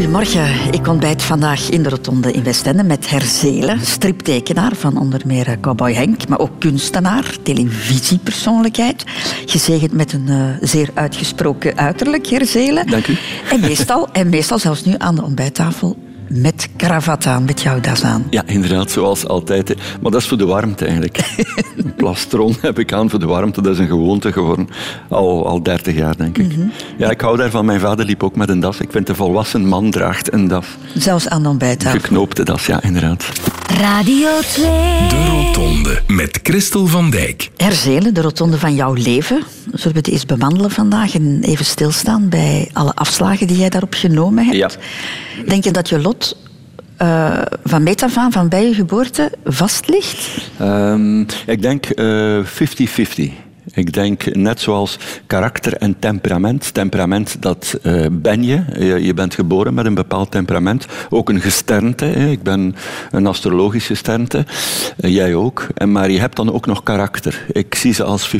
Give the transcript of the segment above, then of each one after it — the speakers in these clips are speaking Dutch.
Goedemorgen. Ik ontbijt vandaag in de Rotonde in Westende met Herzelen, striptekenaar van onder meer eh, Cowboy Henk, maar ook kunstenaar, televisiepersoonlijkheid. Gezegend met een uh, zeer uitgesproken uiterlijk, Herzelen. Dank u. En meestal, en meestal zelfs nu aan de ontbijttafel met kravat aan, met jouw das aan. Ja, inderdaad, zoals altijd. Maar dat is voor de warmte eigenlijk. een plastron heb ik aan voor de warmte. Dat is een gewoonte geworden. Al, al 30 jaar, denk ik. Mhm. Ja, ik hou daarvan. Mijn vader liep ook met een das. Ik vind een volwassen man draagt een das. Zelfs aan de ontbijttafel. Geknoopte das, ja, inderdaad. Radio 2. De Rotonde met Christel van Dijk. Herzelen, de rotonde van jouw leven. Zullen we het eens bewandelen vandaag en even stilstaan bij alle afslagen die jij daarop genomen hebt? Ja. Denk je dat je lot uh, van meet van bij je geboorte, vast ligt? Um, ik denk 50-50. Uh, ik denk net zoals karakter en temperament. Temperament, dat uh, ben je. je. bent geboren met een bepaald temperament. Ook een gesternte. Hè. Ik ben een astrologische gesternte. Jij ook. En, maar je hebt dan ook nog karakter. Ik zie ze als 50-50.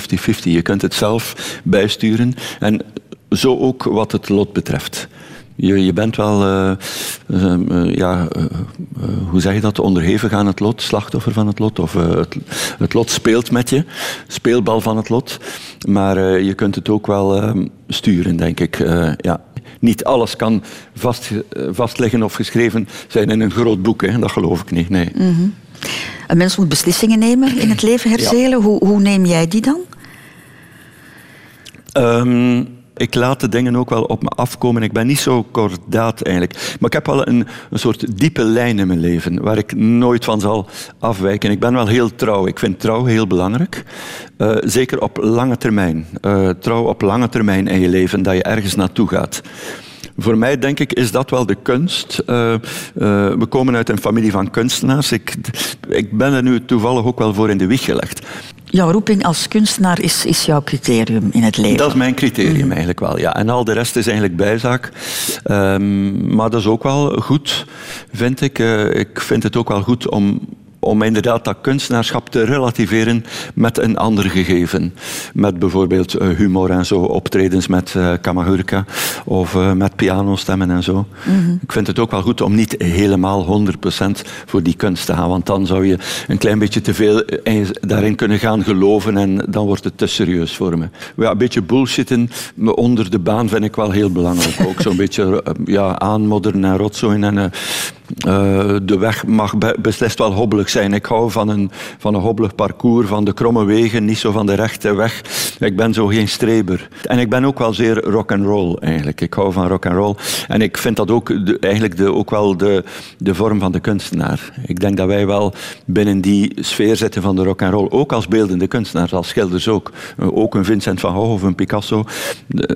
Je kunt het zelf bijsturen. En zo ook wat het lot betreft. Je, je bent wel, uh, uh, ja, hoe zeg je dat, onderhevig aan het lot, slachtoffer van het lot. Of het, het, lot speelt met je, speelbal van het lot. Maar je kunt het ook wel sturen, denk ik. ja. Niet alles kan vast, vastleggen of geschreven zijn in een groot boek, hè. dat geloof ik niet. Nee. Mm -hmm. Een mens moet beslissingen nemen in het leven, herzelen. Ja. Hoe, hoe neem jij die dan? Um, ik laat de dingen ook wel op me afkomen. Ik ben niet zo kordaat eigenlijk. Maar ik heb wel een, een soort diepe lijn in mijn leven waar ik nooit van zal afwijken. Ik ben wel heel trouw. Ik vind trouw heel belangrijk. Uh, zeker op lange termijn. Uh, trouw op lange termijn in je leven, dat je ergens naartoe gaat. Voor mij, denk ik, is dat wel de kunst. Uh, we komen uit een familie van kunstenaars. Ik, ik ben er nu toevallig ook wel voor in de wieg gelegd jouw roeping als kunstenaar is, is jouw criterium in het leven? Dat is mijn criterium mm. eigenlijk wel, ja. En al de rest is eigenlijk bijzaak. Um, maar dat is ook wel goed, vind ik. Uh, ik vind het ook wel goed om om inderdaad dat kunstenaarschap te relativeren met een ander gegeven. Met bijvoorbeeld eh, humor en zo, optredens met uh, kamagurka of uh, met pianostemmen en zo. Mm -hmm. Ik vind het ook wel goed om niet helemaal 100% voor die kunst te gaan, want dan zou je een klein beetje te veel daarin kunnen gaan geloven en dan wordt het te serieus voor me. Ja, een beetje bullshitten onder de baan vind ik wel heel belangrijk. Ook zo'n beetje ja, aanmodderen en rotzooien en uh, de weg mag beslist wel hobbelig zijn. Ik hou van een, van een hobbelig parcours, van de kromme wegen, niet zo van de rechte weg. Ik ben zo geen streber. En ik ben ook wel zeer rock and roll eigenlijk. Ik hou van rock and roll. En ik vind dat ook eigenlijk de, ook wel de, de vorm van de kunstenaar. Ik denk dat wij wel binnen die sfeer zitten van de rock and roll. Ook als beeldende kunstenaars, als schilders ook. Ook een Vincent van Gogh of een Picasso.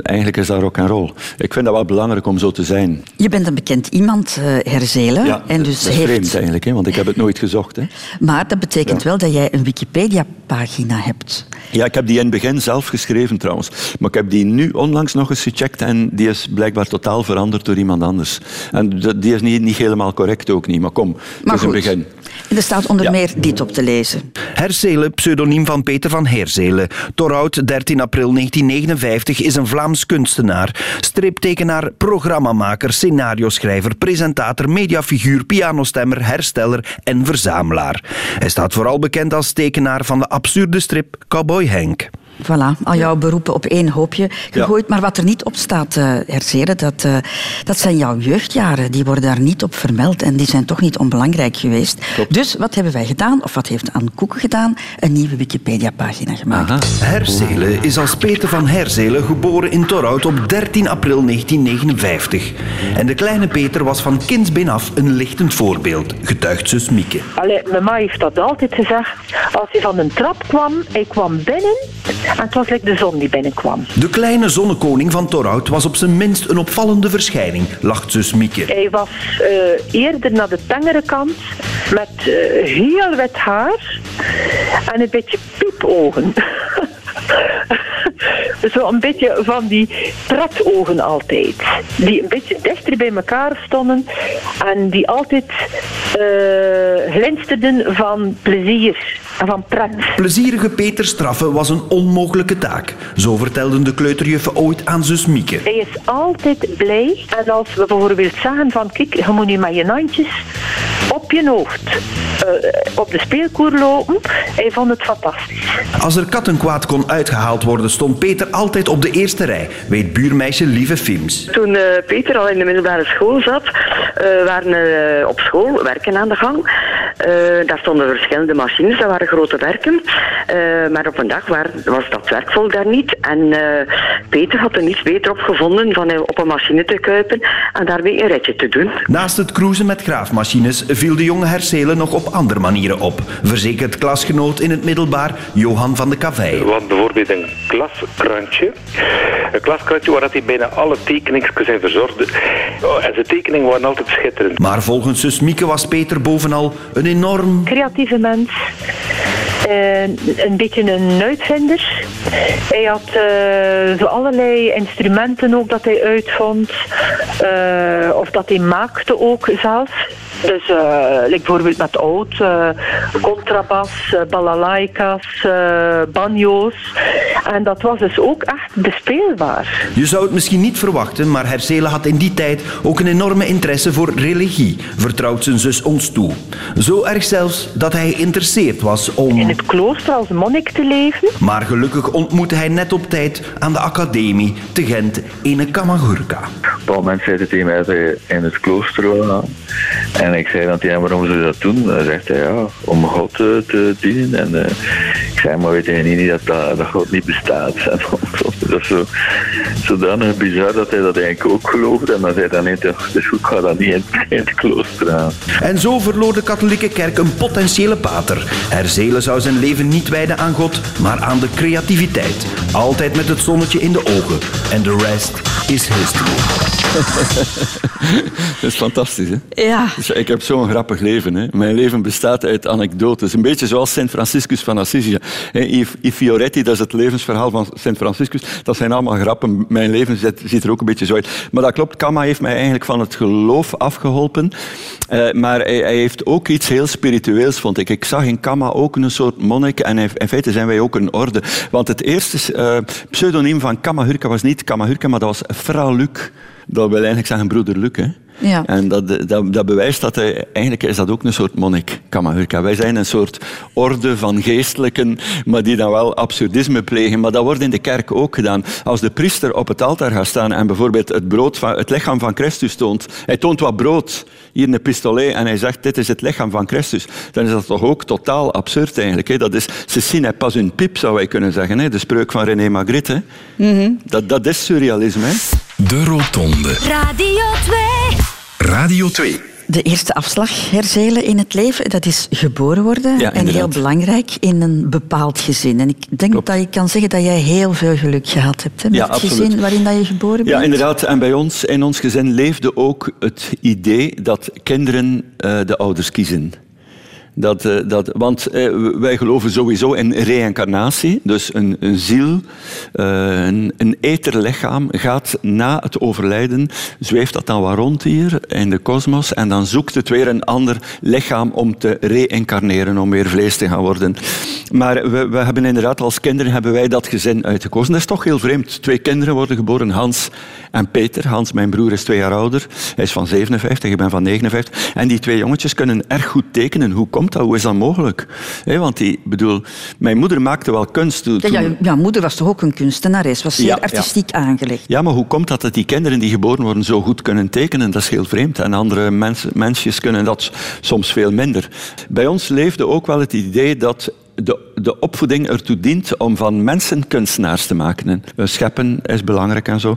Eigenlijk is dat rock and roll. Ik vind dat wel belangrijk om zo te zijn. Je bent een bekend iemand, uh, Herzelen. Ja, en dus dat is heeft... vreemd eigenlijk, hè, want ik heb het nooit gezocht. Hè. Maar dat betekent wel dat jij een Wikipedia-pagina hebt. Ja, ik heb die in het begin zelf geschreven trouwens. Maar ik heb die nu onlangs nog eens gecheckt en die is blijkbaar totaal veranderd door iemand anders. En die is niet, niet helemaal correct ook niet, maar kom, het is een begin. En er staat onder meer dit op te lezen. Herzelen, pseudoniem van Peter van Herzelen. Torhout, 13 april 1959, is een Vlaams kunstenaar. Striptekenaar, programmamaker, scenario-schrijver, presentator, mediafiguur, pianostemmer, hersteller en verzamelaar. Hij staat vooral bekend als tekenaar van de absurde strip Cowboy Henk. Voilà, al jouw beroepen op één hoopje gegooid. Maar wat er niet op staat, uh, Herzeren, dat, uh, dat zijn jouw jeugdjaren. Die worden daar niet op vermeld en die zijn toch niet onbelangrijk geweest. Dus wat hebben wij gedaan, of wat heeft Anne Koek gedaan? Een nieuwe Wikipedia-pagina gemaakt. Aha. Herzelen is als Peter van Herzelen geboren in Torhout op 13 april 1959. En de kleine Peter was van kindsbeen af een lichtend voorbeeld, getuigt zus Mieke. Allee, mijn ma heeft dat altijd gezegd. Als hij van een trap kwam, hij kwam binnen en het was like de zon die binnenkwam. De kleine zonnekoning van Torhout was op zijn minst een opvallende verschijning, lacht zus Mieke. Hij was uh, eerder naar de tengere kant, met uh, heel wit haar en een beetje piepogen. Zo een beetje van die pretogen altijd. Die een beetje dichter bij elkaar stonden en die altijd uh, glinsterden van plezier. Van pret. Plezierige Peter straffen was een onmogelijke taak. Zo vertelden de kleuterjuffen ooit aan zus Mieke. Hij is altijd blij. En als we bijvoorbeeld zeggen van, kijk, je moet nu met je handjes op je hoofd uh, op de speelkoer lopen. Hij vond het fantastisch. Als er kattenkwaad kon uitgehaald worden, stond Peter altijd op de eerste rij, weet buurmeisje Lieve Films. Toen uh, Peter al in de middelbare school zat, uh, waren er op school werken aan de gang. daar stonden verschillende machines, dat waren grote werken. maar op een dag waar, was dat werkvolk daar niet. En Peter had er niets beter op gevonden van op een machine te kuipen en daarmee een ritje te doen. Naast het cruisen met graafmachines viel de jonge Herselen nog op andere manieren op, verzekert klasgenoot in het middelbaar Johan van de Cavei. Want bijvoorbeeld een klaskrantje. Een klaskrantje waar hij bijna alle tekeningen zijn verzorgd. Oh, en zijn tekeningen waren altijd schitterend. Maar volgens zus Mieke was Peter bovenal een enorm... Creatieve mens. Yeah. Een beetje een uitvinder. Hij had uh, zo allerlei instrumenten ook dat hij uitvond. Uh, of dat hij maakte ook zelf. Dus uh, bijvoorbeeld met oud, uh, contrabas, uh, balalaikas, banjo's. En dat was dus ook echt bespeelbaar. Je zou het misschien niet verwachten, maar Hersele had in die tijd ook een enorme interesse voor religie, vertrouwt zijn zus ons toe. Zo erg zelfs dat hij geïnteresseerd was om... Het klooster als monnik te leven. Maar gelukkig ontmoette hij net op tijd aan de academie te Gent een Kamagurka. Op een moment zei hij tegen mij dat hij in het klooster. En ik zei dan tegen hem, waarom je dat doen? Dan zegt hij, ja, om God te, te dienen. En uh, ik zei, maar weet je niet dat, dat, dat God niet bestaat? En dat is zo, zodanig bizar dat hij dat eigenlijk ook geloofde. En dan zei hij, nee, dus goed, ga dat niet in, in het klooster aan. En zo verloor de katholieke kerk een potentiële pater. Herzelen zou zijn leven niet wijden aan God, maar aan de creativiteit. Altijd met het zonnetje in de ogen. En de rest is history. dat is fantastisch, hè? Ja. Dus ik heb zo'n grappig leven. Hè? Mijn leven bestaat uit anekdotes. Een beetje zoals Sint Franciscus van Assisi. I, Fioretti, dat is het levensverhaal van Sint Franciscus. Dat zijn allemaal grappen. Mijn leven ziet, ziet, er ook een beetje zo uit. Maar dat klopt, Kama heeft mij eigenlijk van het geloof afgeholpen. Uh, maar hij, hij, heeft ook iets heel spiritueels, vond ik. Ik zag in Kama ook een soort monnik. En in feite zijn wij ook een orde. Want het eerste uh, pseudoniem van Kama Hurka was niet Kama Hurka, maar dat was Fra Luc. Dat wil eigenlijk zeggen broeder Luc. Hè? Ja. En dat, dat, dat, bewijst dat hij, eigenlijk is dat ook een soort monnik, Kamahurka. Wij zijn een soort orde van geestelijken, maar die dan wel absurdisme plegen. Maar dat wordt in de kerk ook gedaan. Als de priester op het altaar gaat staan en bijvoorbeeld het, brood van, het lichaam van Christus toont. Hij toont wat brood, hier een pistolet, en hij zegt, dit is het lichaam van Christus. Dan is dat toch ook totaal absurd eigenlijk. Hè? Dat is, ze zien hij pas een piep, zou wij kunnen zeggen. Hè? De spreuk van René Magritte. Mm -hmm. dat, dat is surrealisme. Hè? De Rotonde. Radio 2. Radio 2. De eerste afslag herzelen in het leven, dat is geboren worden. Ja, en heel belangrijk in een bepaald gezin. En ik denk Klopt. dat je kan zeggen dat jij heel veel geluk gehad hebt hè, met Ja, het absoluut. gezin waarin dat je geboren bent. Ja, inderdaad. En bij ons, in ons gezin, leefde ook het idee dat kinderen uh, de ouders kiezen. Dat, uh, dat, want uh, wij geloven sowieso in reïncarnatie. Dus een, een ziel, uh, een, een etherlichaam gaat na het overlijden, zweeft dat dan wat rond hier in de kosmos en dan zoekt het weer een ander lichaam om te reïncarneren, om weer vlees te gaan worden. Maar we, we hebben inderdaad als kinderen hebben wij dat gezin uitgekozen. Dat is toch heel vreemd. Twee kinderen worden geboren, Hans en Peter. Hans, mijn broer, is twee jaar ouder. Hij is van 57, ik ben van 59. En die twee jongetjes kunnen erg goed tekenen. Hoe komt dat? Hoe is dat mogelijk? He, want die, bedoel, mijn moeder maakte wel kunst. Toen, Ja, ja, moeder was toch ook een kunstenares, was zeer Ja, artistiek aangelegd. ja, maar hoe komt dat dat die kinderen die geboren worden zo goed kunnen tekenen? Dat is heel vreemd. En andere mensen, mensjes kunnen dat soms veel minder. Bij ons leefde ook wel het idee dat de, de opvoeding ertoe dient om van mensen kunstenaars te maken. Uh, scheppen is belangrijk en zo.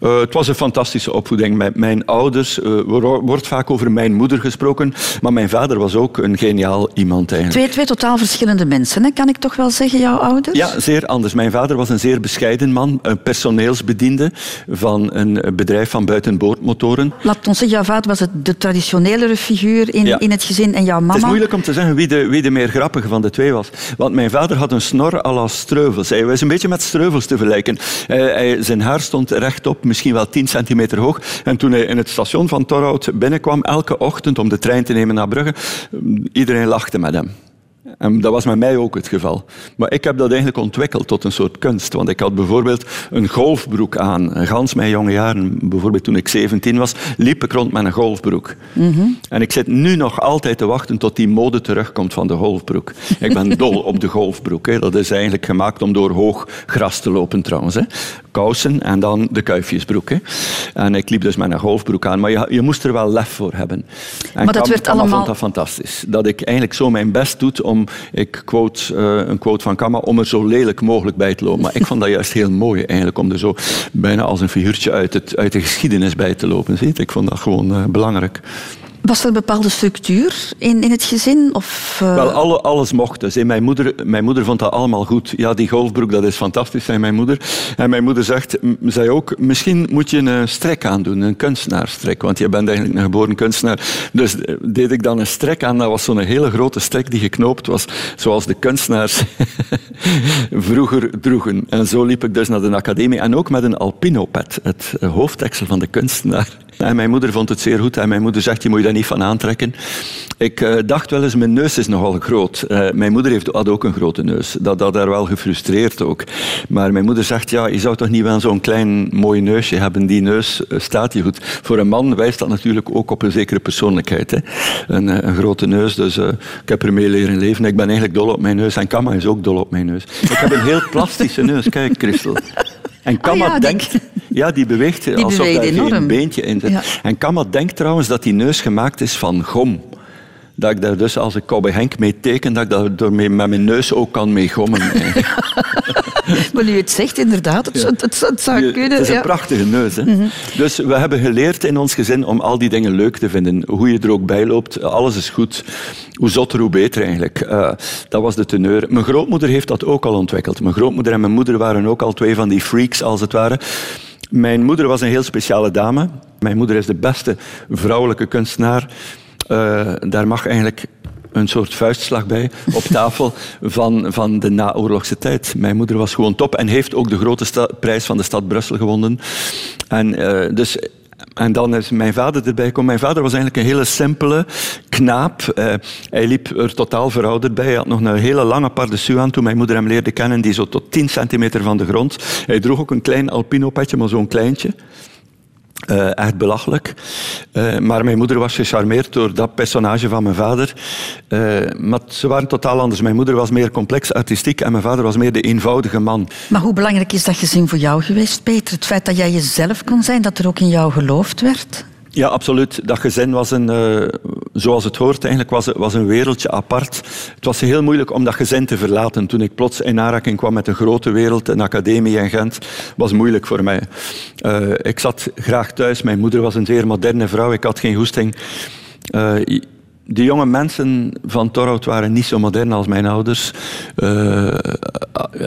Uh, het was een fantastische opvoeding. Met mijn ouders uh, er wordt vaak over mijn moeder gesproken, maar mijn vader was ook een geniaal iemand eigenlijk. Twee, twee totaal verschillende mensen, hè? kan ik toch wel zeggen, jouw ouders? Ja, zeer anders. Mijn vader was een zeer bescheiden man, een personeelsbediende van een bedrijf van buitenboordmotoren. Laat ons zeggen, jouw vader was het, de traditionelere figuur in, Ja. in het gezin en jouw mama... Het is moeilijk om te zeggen wie de, wie de meer grappige van de twee was. Want mijn vader had een snor à la Streuvels. Hij was een beetje met Streuvels te vergelijken. Hij- zijn haar stond rechtop, misschien wel 10 centimeter hoog. En toen hij in het station van Torhout binnenkwam, elke ochtend om de trein te nemen naar Brugge, iedereen lachte met hem. En dat was met mij ook het geval. Maar ik heb dat eigenlijk ontwikkeld tot een soort kunst. Want ik had bijvoorbeeld een golfbroek aan. Gans mijn jonge jaren, bijvoorbeeld toen ik 17 was, liep ik rond met een golfbroek. En ik zit nu nog altijd te wachten tot die mode terugkomt van de golfbroek. Ik ben dol op de golfbroek. Hè. Dat is eigenlijk gemaakt om door hoog gras te lopen trouwens. Hè. Kousen en dan de kuifjesbroek. Hè. En ik liep dus met een golfbroek aan. Maar je, je moest er wel lef voor hebben. En Maar dat werd allemaal- vond dat fantastisch. Dat ik eigenlijk zo mijn best doe om, ik quote eh, een quote van Kamma, om er zo lelijk mogelijk bij te lopen. Maar ik vond dat juist heel mooi eigenlijk, om er zo bijna als een figuurtje uit, uit de geschiedenis bij te lopen. Ik vond dat gewoon eh, belangrijk. Was er een bepaalde structuur in, in het gezin? Of, eh, Wel, alle, alles mocht dus. Mijn moeder, mijn moeder vond dat allemaal goed. Ja, die golfbroek, dat is fantastisch, zei mijn moeder. En mijn moeder zegt, zei ook, misschien moet je een strek aandoen, een kunstenaarstrek. Want je bent eigenlijk een geboren kunstenaar. Dus eh, deed ik dan een strek aan. Dat was zo'n hele grote strek die geknoopt was, zoals de kunstenaars vroeger droegen. En zo liep ik dus naar de academie. En ook met een alpinopet, het eh, hoofddeksel van de kunstenaar. En mijn moeder vond het zeer goed. En mijn moeder zegt, je moet je daar niet van aantrekken. Ik eh, dacht wel eens, mijn neus is nogal groot. Eh, mijn moeder heeft, had ook een grote neus. Dat had haar wel gefrustreerd ook. Maar mijn moeder zegt, ja, je zou toch niet wel zo'n klein mooi neusje hebben. Die neus eh, staat je goed. Voor een man wijst dat natuurlijk ook op een zekere persoonlijkheid. Hè. Een, een grote neus, dus ik heb ermee leren leven. Ik ben eigenlijk dol op mijn neus. En Kamma is ook dol op mijn neus. Ik heb een heel plastische neus. Kijk, Christel. En Ah ja, die- denkt... Ja, die beweegt Die alsof beweegt daar geen beentje in zit. Ja. En Kamma denkt trouwens dat die neus gemaakt is van gom. Dat ik daar dus, als ik Cowboy Henk mee teken, dat ik daar door mee, met mijn neus ook kan mee gommen. Maar nu het zegt, inderdaad, het, zou- het, zou- het zou Je- kunnen. Het is een ja. Mhm. prachtige neus. Hè? Dus we hebben geleerd in ons gezin om al die dingen leuk te vinden. Hoe je er ook bij loopt, alles is goed. Hoe zotter, hoe beter eigenlijk. Eh, dat was de teneur. Mijn grootmoeder heeft dat ook al ontwikkeld. Mijn grootmoeder en mijn moeder waren ook al twee van die freaks, als het ware. Mijn moeder was een heel speciale dame. Mijn moeder is de beste vrouwelijke kunstenaar. Eh, daar mag eigenlijk een soort vuistslag bij op tafel van, van de naoorlogse tijd. Mijn moeder was gewoon top en heeft ook de grote prijs van de stad Brussel gewonnen. En, eh, dus, en dan is mijn vader erbij gekomen. Mijn vader was eigenlijk een hele simpele knaap. Eh, hij liep er totaal verouderd bij. Hij had nog een hele lange pardessus aan toen mijn moeder hem leerde kennen, die zo tot 10 centimeter van de grond. Hij droeg ook een klein alpinopetje, maar zo'n kleintje. Eh, echt belachelijk. Eh, maar mijn moeder was gecharmeerd door dat personage van mijn vader. Eh, maar ze waren totaal anders. Mijn moeder was meer complex, artistiek en mijn vader was meer de eenvoudige man. Maar hoe belangrijk is dat gezin voor jou geweest, Peter? Het feit dat jij jezelf kon zijn, dat er ook in jou geloofd werd? Ja, absoluut. Dat gezin was een, eh, zoals het hoort, eigenlijk was, was een wereldje apart. Het was heel moeilijk om dat gezin te verlaten. Toen ik plots in aanraking kwam met een grote wereld, een academie in Gent, was moeilijk voor mij. Eh, ik zat graag thuis. Mijn moeder was een zeer moderne vrouw. Ik had geen goesting. Eh, de jonge mensen van Torhout waren niet zo modern als mijn ouders. Eh,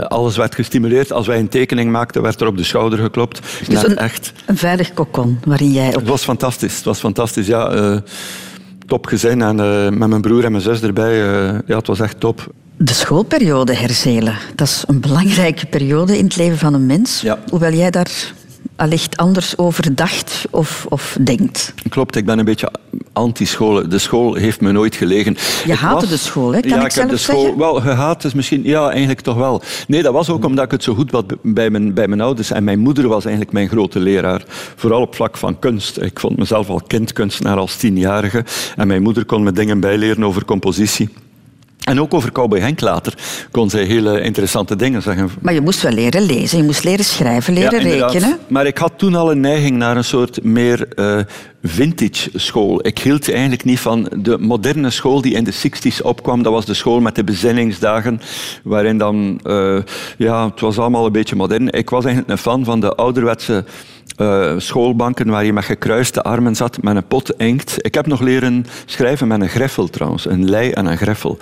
alles werd gestimuleerd. Als wij een tekening maakten, werd er op de schouder geklopt. Dus een, echt. een veilig kokon waarin jij op Het was fantastisch. Het was fantastisch, ja. eh top gezin en eh, met mijn broer en mijn zus erbij. ja, het was echt top. de schoolperiode herzelen. Dat is een belangrijke periode in het leven van een mens. Ja. Hoewel jij daar allicht anders over dacht of, of denkt. Klopt, ik ben een beetje anti-school. De school heeft me nooit gelegen. Je Ik haatte was- de school, hè? Kan ja, ik heb zelf de school, zeggen? Wel, gehaat is misschien... Ja, eigenlijk toch wel. Nee, dat was ook omdat ik het zo goed had bij mijn, bij mijn ouders. En mijn moeder was eigenlijk mijn grote leraar. Vooral op vlak van kunst. Ik vond mezelf al kindkunstenaar als tienjarige. En mijn moeder kon me dingen bijleren over compositie. En ook over Cowboy Henk later kon zij hele interessante dingen zeggen. Maar je moest wel leren lezen, je moest leren schrijven, leren inderdaad. rekenen. Maar ik had toen al een neiging naar een soort meer eh, vintage school. Ik hield eigenlijk niet van de moderne school die in de 60s opkwam. Dat was de school met de bezinningsdagen, waarin dan, eh, ja, het was allemaal een beetje modern. Ik was eigenlijk een fan van de ouderwetse eh, schoolbanken waar je met gekruiste armen zat met een pot inkt. Ik heb nog leren schrijven met een greffel trouwens, een lei en een greffel.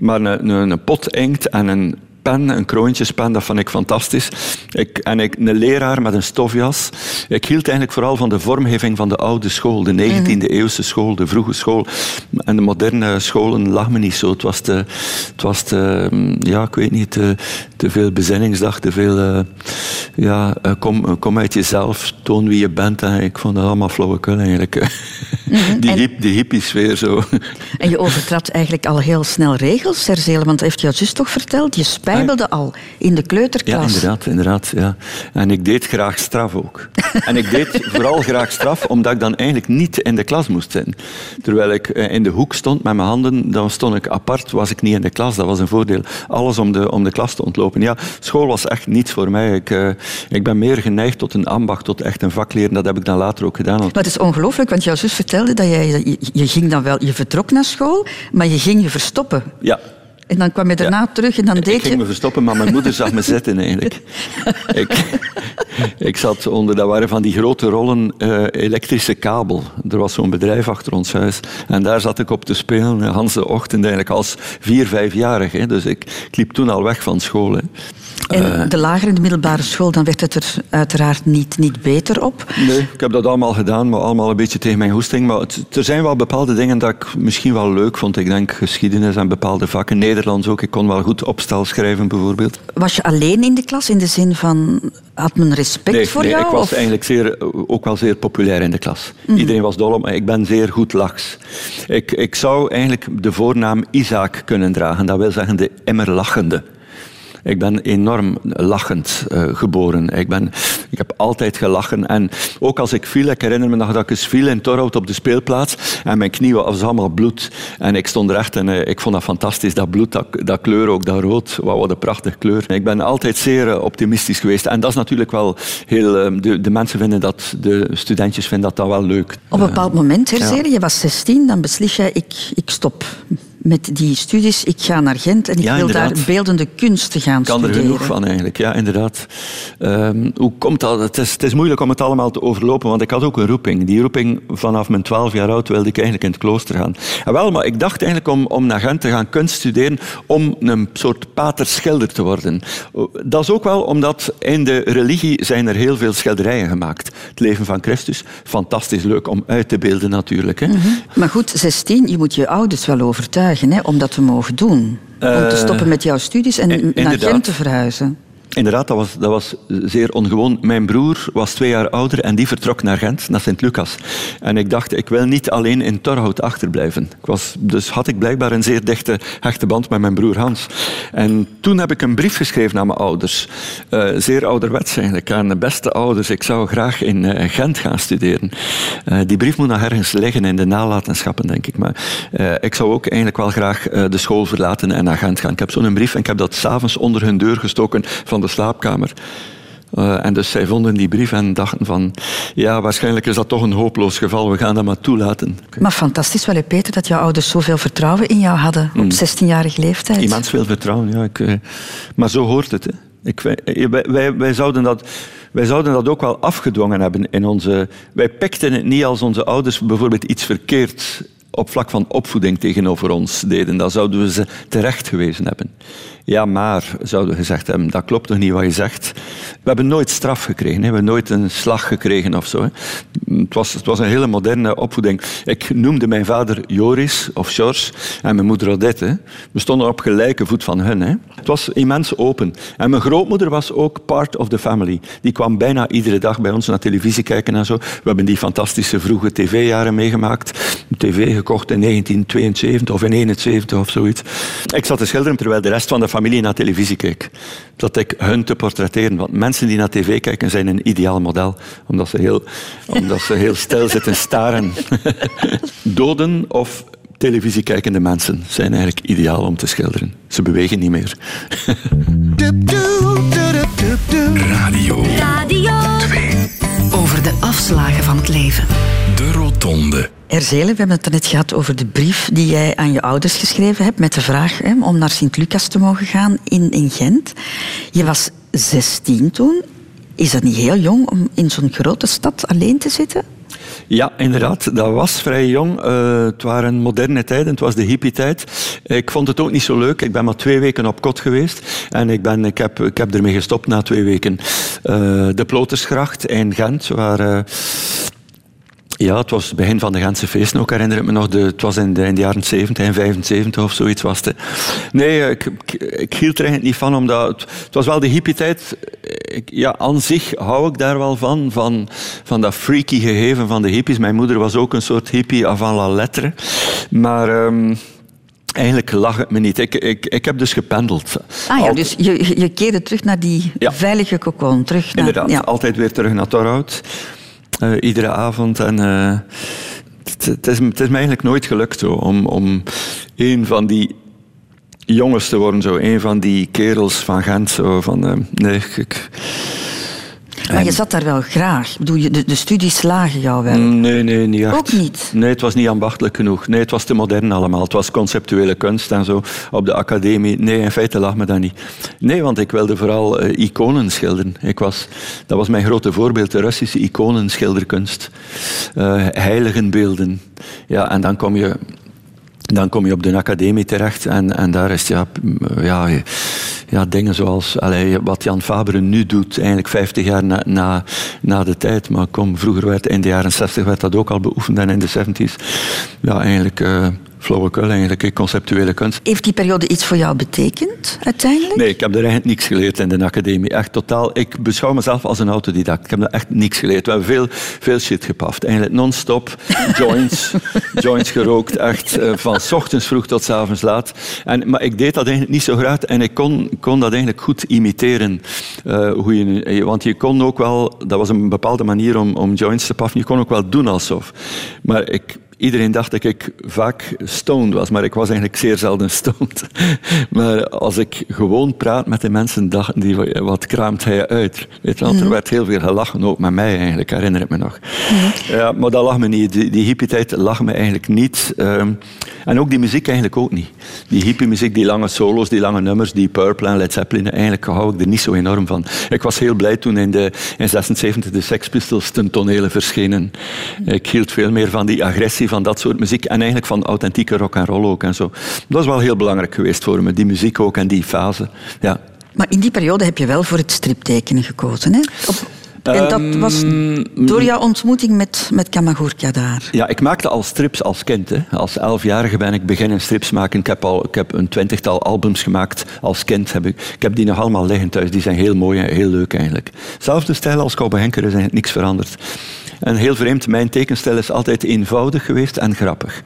Maar een, een, een pot inkt en een pen, een kroontjespen, dat vond ik fantastisch. Ik, en ik, een leraar met een stofjas. Ik hield eigenlijk vooral van de vormgeving van de oude school, de 19e eeuwse school, de vroege school. En de moderne scholen lag me niet zo. Het was te, het was te ja, ik weet niet, te, te veel bezinningsdag, te veel, uh, ja, uh, kom, kom uit jezelf, toon wie je bent. En ik vond dat allemaal flauwekul eigenlijk. Mm die, hip, die hippie-sfeer zo. En je overtrad eigenlijk al heel snel regels, Serzele, want heeft jouw zus toch verteld? Je spijbelde al in de kleuterklas. Ja, inderdaad, inderdaad. Ja. En ik deed graag straf ook. en ik deed vooral graag straf, omdat ik dan eigenlijk niet in de klas moest zijn. Terwijl ik eh, in de hoek stond met mijn handen, dan stond ik apart, was ik niet in de klas. Dat was een voordeel. Alles om de, om de klas te ontlopen. Ja, school was echt niets voor mij. Ik, uh, ik ben meer geneigd tot een ambacht, tot echt een vak leren. Dat heb ik dan later ook gedaan. Maar het is ongelooflijk, want jouw zus vertelde dat jij, je, je ging dan wel, je vertrok naar school, maar je ging je verstoppen. Ja, en dan kwam je daarna terug en dan deed je... Ik ging me verstoppen, maar mijn moeder zag me zitten eigenlijk. ik, ik zat onder, dat waren van die grote rollen uh, elektrische kabel. Er was zo'n bedrijf achter ons huis. En daar zat ik op te spelen, de hele ochtend eigenlijk, als vier, vijfjarig. Dus ik, ik liep toen al weg van school. Hè. En uh, de lagere de middelbare school, dan werd het er uiteraard niet, niet beter op? Nee, ik heb dat allemaal gedaan, maar allemaal een beetje tegen mijn hoesting. Maar het, er zijn wel bepaalde dingen dat ik misschien wel leuk vond. Ik denk geschiedenis en bepaalde vakken. Nederlands ook. Ik kon wel goed opstel schrijven, bijvoorbeeld. Was je alleen in de klas, in de zin van... Had men respect nee, voor nee, jou? ik was of? eigenlijk zeer, ook wel zeer populair in de klas. Iedereen was dol op mij. Ik ben zeer goed lachs. Ik, ik zou eigenlijk de voornaam Isaac kunnen dragen. Dat wil zeggen de immer lachende. Ik ben enorm lachend uh, geboren. Ik, ben, ik heb altijd gelachen. En ook als ik viel, ik herinner me nog dat ik eens viel in Torhout op de speelplaats. En mijn knie was allemaal bloed. En ik stond recht en uh, ik vond dat fantastisch. Dat bloed, dat, dat kleur ook, dat rood. Wat, wat een prachtige kleur. Ik ben altijd zeer uh, optimistisch geweest. En dat is natuurlijk wel heel... De, de, mensen vinden dat, de studentjes vinden dat, dat wel leuk. Op een bepaald moment, Herzere, ja. je was 16, dan beslis je, ik, ik stop met die studies. Ik ga naar Gent en ik ja, wil inderdaad. daar beeldende kunsten gaan Ik kan studeren. er genoeg van eigenlijk, ja, inderdaad. Um, hoe komt dat? Het is, het is moeilijk om het allemaal te overlopen, want ik had ook een roeping. Die roeping vanaf mijn twaalf jaar oud wilde ik eigenlijk in het klooster gaan. En wel, maar ik dacht eigenlijk om, om naar Gent te gaan kunst studeren om een soort paterschilder te worden. Dat is ook wel omdat in de religie zijn er heel veel schilderijen gemaakt. Het leven van Christus, fantastisch leuk om uit te beelden natuurlijk. Hè. Mm -hmm. Maar goed, 16, je moet je ouders wel overtuigen hè, om dat te mogen doen. Om te stoppen met jouw studies en naar Gent te verhuizen. Inderdaad, dat was, dat was zeer ongewoon. Mijn broer was twee jaar ouder en die vertrok naar Gent, naar Sint-Lucas. En ik dacht, ik wil niet alleen in Torhout achterblijven. Ik was, dus had ik blijkbaar een zeer dichte, hechte band met mijn broer Hans. En toen heb ik een brief geschreven aan mijn ouders. Uh, zeer ouderwets eigenlijk, aan de beste ouders. Ik zou graag in uh, Gent gaan studeren. Uh, die brief moet nog ergens liggen in de nalatenschappen, denk ik. Maar ik zou ook eigenlijk wel graag de school verlaten en naar Gent gaan. Ik heb zo'n brief en ik heb dat s'avonds onder hun deur gestoken van de slaapkamer. Uh, en dus zij vonden die brief en dachten van... Ja, waarschijnlijk is dat toch een hopeloos geval. We gaan dat maar toelaten. Maar fantastisch wel, Peter, dat jouw ouders zoveel vertrouwen in jou hadden op 16-jarige leeftijd. Immens veel vertrouwen, ja. Ik, uh, maar zo hoort het. Hè. Ik, wij, wij, wij, zouden dat, wij zouden dat ook wel afgedwongen hebben in onze... Wij pikten het niet als onze ouders bijvoorbeeld iets verkeerd op vlak van opvoeding tegenover ons deden. Dan zouden we ze terecht gewezen hebben. Ja, maar, zouden we gezegd hebben, dat klopt toch niet wat je zegt. We hebben nooit straf gekregen, we hebben nooit een slag gekregen of zo. Het, was, het was een hele moderne opvoeding. Ik noemde mijn vader Joris of George en mijn moeder Odette. We stonden op gelijke voet van hen. Hè. Het was immens open. En mijn grootmoeder was ook part of the family. Die kwam bijna iedere dag bij ons naar televisie kijken en zo. We hebben die fantastische vroege tv-jaren meegemaakt. Tv gekocht in 1972 of in 1971 of zoiets. Ik zat te schilderen terwijl de rest van de familie naar televisie keek. Dat ik hun te portretteren. Want mensen die naar tv kijken zijn een ideaal model. Omdat ze heel, omdat ze heel stil zitten staren. Doden of televisiekijkende mensen zijn eigenlijk ideaal om te schilderen. Ze bewegen niet meer. Radio. Radio 2. Over de afslagen van het leven. De Rotonde. Erzele, we hebben het net gehad over de brief die jij aan je ouders geschreven hebt met de vraag hè, om naar Sint-Lucas te mogen gaan in, in Gent. Je was 16 toen. Is dat niet heel jong om in zo'n grote stad alleen te zitten? Ja, inderdaad. Dat was vrij jong. Uh, het waren moderne tijden. Het was de hippie-tijd. Ik vond het ook niet zo leuk. Ik ben maar twee weken op kot geweest. En ik, ben, ik, heb, ik heb ermee gestopt na twee weken. Uh, de Plotersgracht in Gent, waar... Uh, ja, het was het begin van de Gentse feesten ook, herinner ik me nog. De, het was in de, in de jaren 70, in 75 of zoiets was het. Nee, ik, ik, ik, hield er eigenlijk niet van, omdat het, het was wel de hippie-tijd. Ja, aan zich hou ik daar wel van, van, van dat freaky gegeven van de hippies. Mijn moeder was ook een soort hippie avant la lettre. Maar... Um, Eigenlijk lag het me niet. Ik, ik, ik heb dus gependeld. Ah ja, dus je, je keerde terug naar die veilige kokon. Terug naar, Inderdaad, ja. altijd weer terug naar Torhout. Uh, iedere avond. En uh, het, is, is me eigenlijk nooit gelukt om, om een van die jongens te worden. Zo. Een van die kerels van Gent. Zo, van, uh, nee, ik, maar je zat daar wel graag. Bedoel, de, de studies slagen jou wel? Nee, nee, niet echt. Ook niet? Nee, het was niet ambachtelijk genoeg. Nee, het was te modern allemaal. Het was conceptuele kunst en zo op de academie. Nee, in feite lag me dat niet. Nee, want ik wilde vooral uh, iconen schilderen. Ik was, dat was mijn grote voorbeeld, de Russische iconenschilderkunst. Uh, heiligenbeelden. Ja, en dan kom je dan kom je op de academie terecht en, en daar is ja, ja, ja, dingen zoals allee, wat Jan Fabre nu doet, eigenlijk 50 jaar na, na, na de tijd. Maar kom, vroeger werd in de jaren 60 werd dat ook al beoefend en in de 70s. Ja, eigenlijk. Flauwekul eigenlijk, conceptuele kunst. Heeft die periode iets voor jou betekend, uiteindelijk? Nee, ik heb er eigenlijk niks geleerd in de academie. Echt totaal. Ik beschouw mezelf als een autodidact. Ik heb er echt niks geleerd. We hebben veel, veel shit gepaft. Eigenlijk non-stop joints, joints gerookt. Echt uh, van s ochtends vroeg tot s avonds laat. En, maar ik deed dat eigenlijk niet zo graag en ik kon, kon dat eigenlijk goed imiteren. Uh, hoe je, want je kon ook wel, dat was een bepaalde manier om, om joints te paffen, je kon ook wel doen alsof. Maar ik, Iedereen dacht dat ik vaak stoned was, maar ik was eigenlijk zeer zelden stoned. Maar als ik gewoon praat met de mensen, dachten die, wat kraamt hij uit? Weet je, want er mhm. werd heel veel gelachen, ook met mij eigenlijk, herinner ik me nog. Mhm. Ja, maar dat lag me niet. Die, die hippie-tijd lag me eigenlijk niet. Ehm, en ook die muziek eigenlijk ook niet. Die hippie-muziek, die lange solo's, die lange nummers, die Purple en Led Zeppelin, eigenlijk hou ik er niet zo enorm van. Ik was heel blij toen in de in 76 de Sex Pistols ten tonele verschenen. Ik hield veel meer van die agressie van dat soort muziek en eigenlijk van authentieke rock en roll ook en zo. Dat is wel heel belangrijk geweest voor me, die muziek ook en die fase. Ja. Maar in die periode heb je wel voor het striptekenen gekozen, hè? En dat was ehm, door jouw ontmoeting met, met Kamagurka daar? Ja, ik maakte al strips als kind. Hè. Als elfjarige ben ik beginnen strips maken. Ik heb, al, ik heb een twintigtal albums gemaakt als kind. Heb ik, ik heb die nog allemaal liggen thuis. Die zijn heel mooi en heel leuk eigenlijk. Zelfde stijl als Kobe Henker is eigenlijk niks veranderd. En heel vreemd, mijn tekenstijl is altijd eenvoudig geweest en grappig.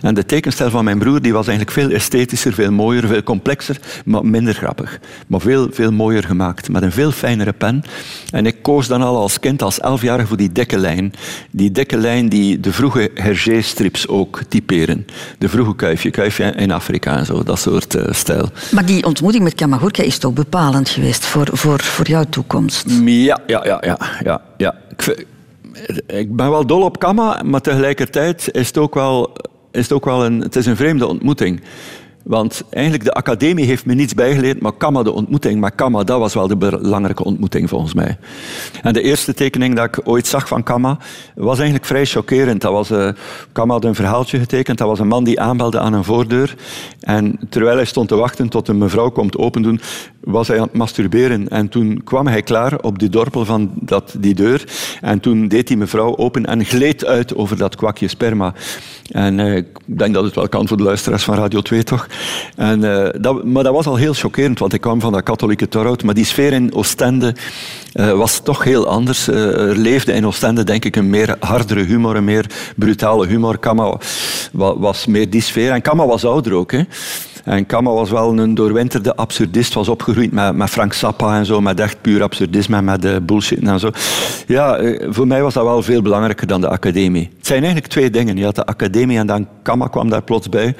En de tekenstijl van mijn broer die was eigenlijk veel esthetischer, veel mooier, veel complexer, maar minder grappig. Maar veel, veel mooier gemaakt, met een veel fijnere pen. En ik koos dan al als kind, als elfjarige, voor die dikke lijn. Die dikke lijn die de vroege Hergé-strips ook typeren. De vroege kuifje, kuifje in Afrika en zo, dat soort uh, stijl. Maar die ontmoeting met Kamagurka is toch bepalend geweest voor, voor, voor jouw toekomst? Ja, ja, ja, ja. ja, ja. Ik, ik ben wel dol op Kama, maar tegelijkertijd is het ook wel, is het ook wel een, het is een vreemde ontmoeting. Want eigenlijk de academie heeft me niets bijgeleerd, maar Kama de ontmoeting. Maar Kama, dat was wel de belangrijke ontmoeting volgens mij. En de eerste tekening dat ik ooit zag van Kama was eigenlijk vrij chockerend. Dat was, uh, Kama had een verhaaltje getekend. Dat was een man die aanbelde aan een voordeur. En terwijl hij stond te wachten tot een mevrouw komt opendoen, was hij aan het masturberen. En toen kwam hij klaar op die dorpel van dat, die deur. En toen deed die mevrouw open en gleed uit over dat kwakje sperma. En uh, ik denk dat het wel kan voor de luisteraars van Radio 2, toch? En, uh, dat, maar dat was al heel chockerend, want ik kwam van dat katholieke Torhout. Maar die sfeer in Oostende uh, was toch heel anders. er leefde in Oostende, denk ik, een meer hardere humor, een meer brutale humor. Kama was meer die sfeer. En Kama was ouder ook, hè. En Kama was wel een doorwinterde absurdist, was opgegroeid met, met Frank Zappa en zo, met echt puur absurdisme met de bullshit en zo. Ja, eh, voor mij was dat wel veel belangrijker dan de academie. Het zijn eigenlijk twee dingen. Je had de academie en dan Kama kwam daar plots bij.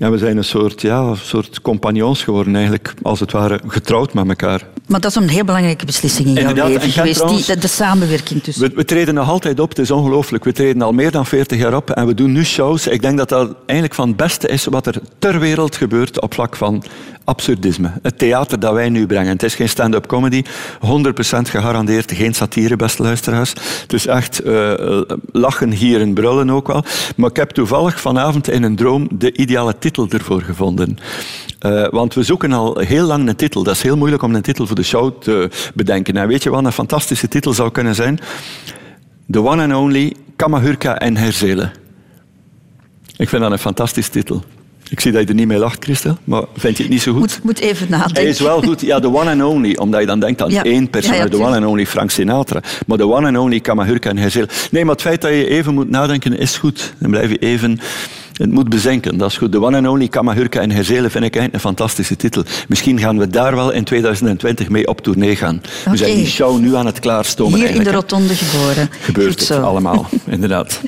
En we zijn een soort, ja, een soort compagnons geworden, eigenlijk, als het ware, getrouwd met elkaar. Maar dat is een heel belangrijke beslissing in jouw leven geweest, die, de, de, samenwerking tussen... We, we, treden nog altijd op, het is ongelooflijk. We treden al meer dan 40 jaar op en we doen nu shows. Ik denk dat dat eigenlijk van het beste is wat er ter wereld gebeurt op vlak van absurdisme. Het theater dat wij nu brengen. Het is geen stand-up comedy, 100% gegarandeerd geen satire, beste luisteraars. Dus echt uh, lachen hier en brullen ook wel. Maar ik heb toevallig vanavond in een droom de ideale titel ervoor gevonden. Uh, want we zoeken al heel lang een titel. Dat is heel moeilijk om een titel voor de show te bedenken. En weet je wat een fantastische titel zou kunnen zijn? The one and only Kamahurka en Herzelen. Ik vind dat een fantastische titel. Ik zie dat je er niet mee lacht, Christel, maar vind je het niet zo goed? Moet, moet even nadenken. Hij is wel goed. Ja, de one and only, omdat je dan denkt aan één persoon, de one and only Frank Sinatra. Maar de one and only Kamahurka en Herzelen. Nee, maar het feit dat je even moet nadenken is goed. Dan blijf je even... Het moet bezinken, dat is goed. De one and only Kamahurka en Herzelen vind ik eigenlijk een fantastische titel. Misschien gaan we daar wel in 2020 mee op tournee gaan. We zijn die show nu aan het klaarstomen. Hier in de rotonde geboren. Gebeurt het allemaal, inderdaad.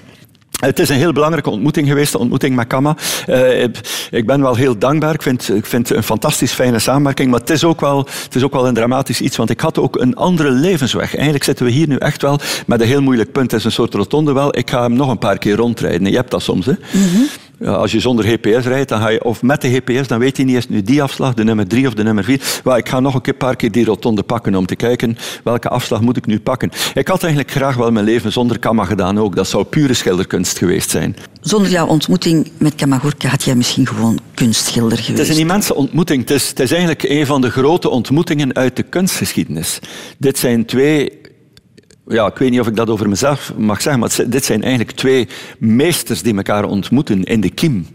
Het is een heel belangrijke ontmoeting geweest, de ontmoeting met Kama. Uh, ik ben wel heel dankbaar. Ik vind, ik vind het een fantastisch fijne samenwerking. Maar het is, ook wel, het is ook wel een dramatisch iets, want ik had ook een andere levensweg. Eigenlijk zitten we hier nu echt wel met een heel moeilijk punt. Het is een soort rotonde wel. Ik ga hem nog een paar keer rondrijden. Je hebt dat soms, hè? Mm als je zonder GPS rijdt, dan ga je, of met de GPS, dan weet je niet eens nu die afslag, de nummer drie of de nummer vier. Maar ik ga nog een paar keer die rotonde pakken om te kijken welke afslag moet ik nu pakken. Ik had eigenlijk graag wel mijn leven zonder Kama gedaan ook. Dat zou pure schilderkunst geweest zijn. Zonder jouw ontmoeting met Kamagurka had jij misschien gewoon kunstschilder geweest. Het is een immense ontmoeting. Het is, het is eigenlijk een van de grote ontmoetingen uit de kunstgeschiedenis. Dit zijn twee ja, ik weet niet of ik dat over mezelf mag zeggen, maar dit zijn eigenlijk twee meesters die elkaar ontmoeten in de kiem.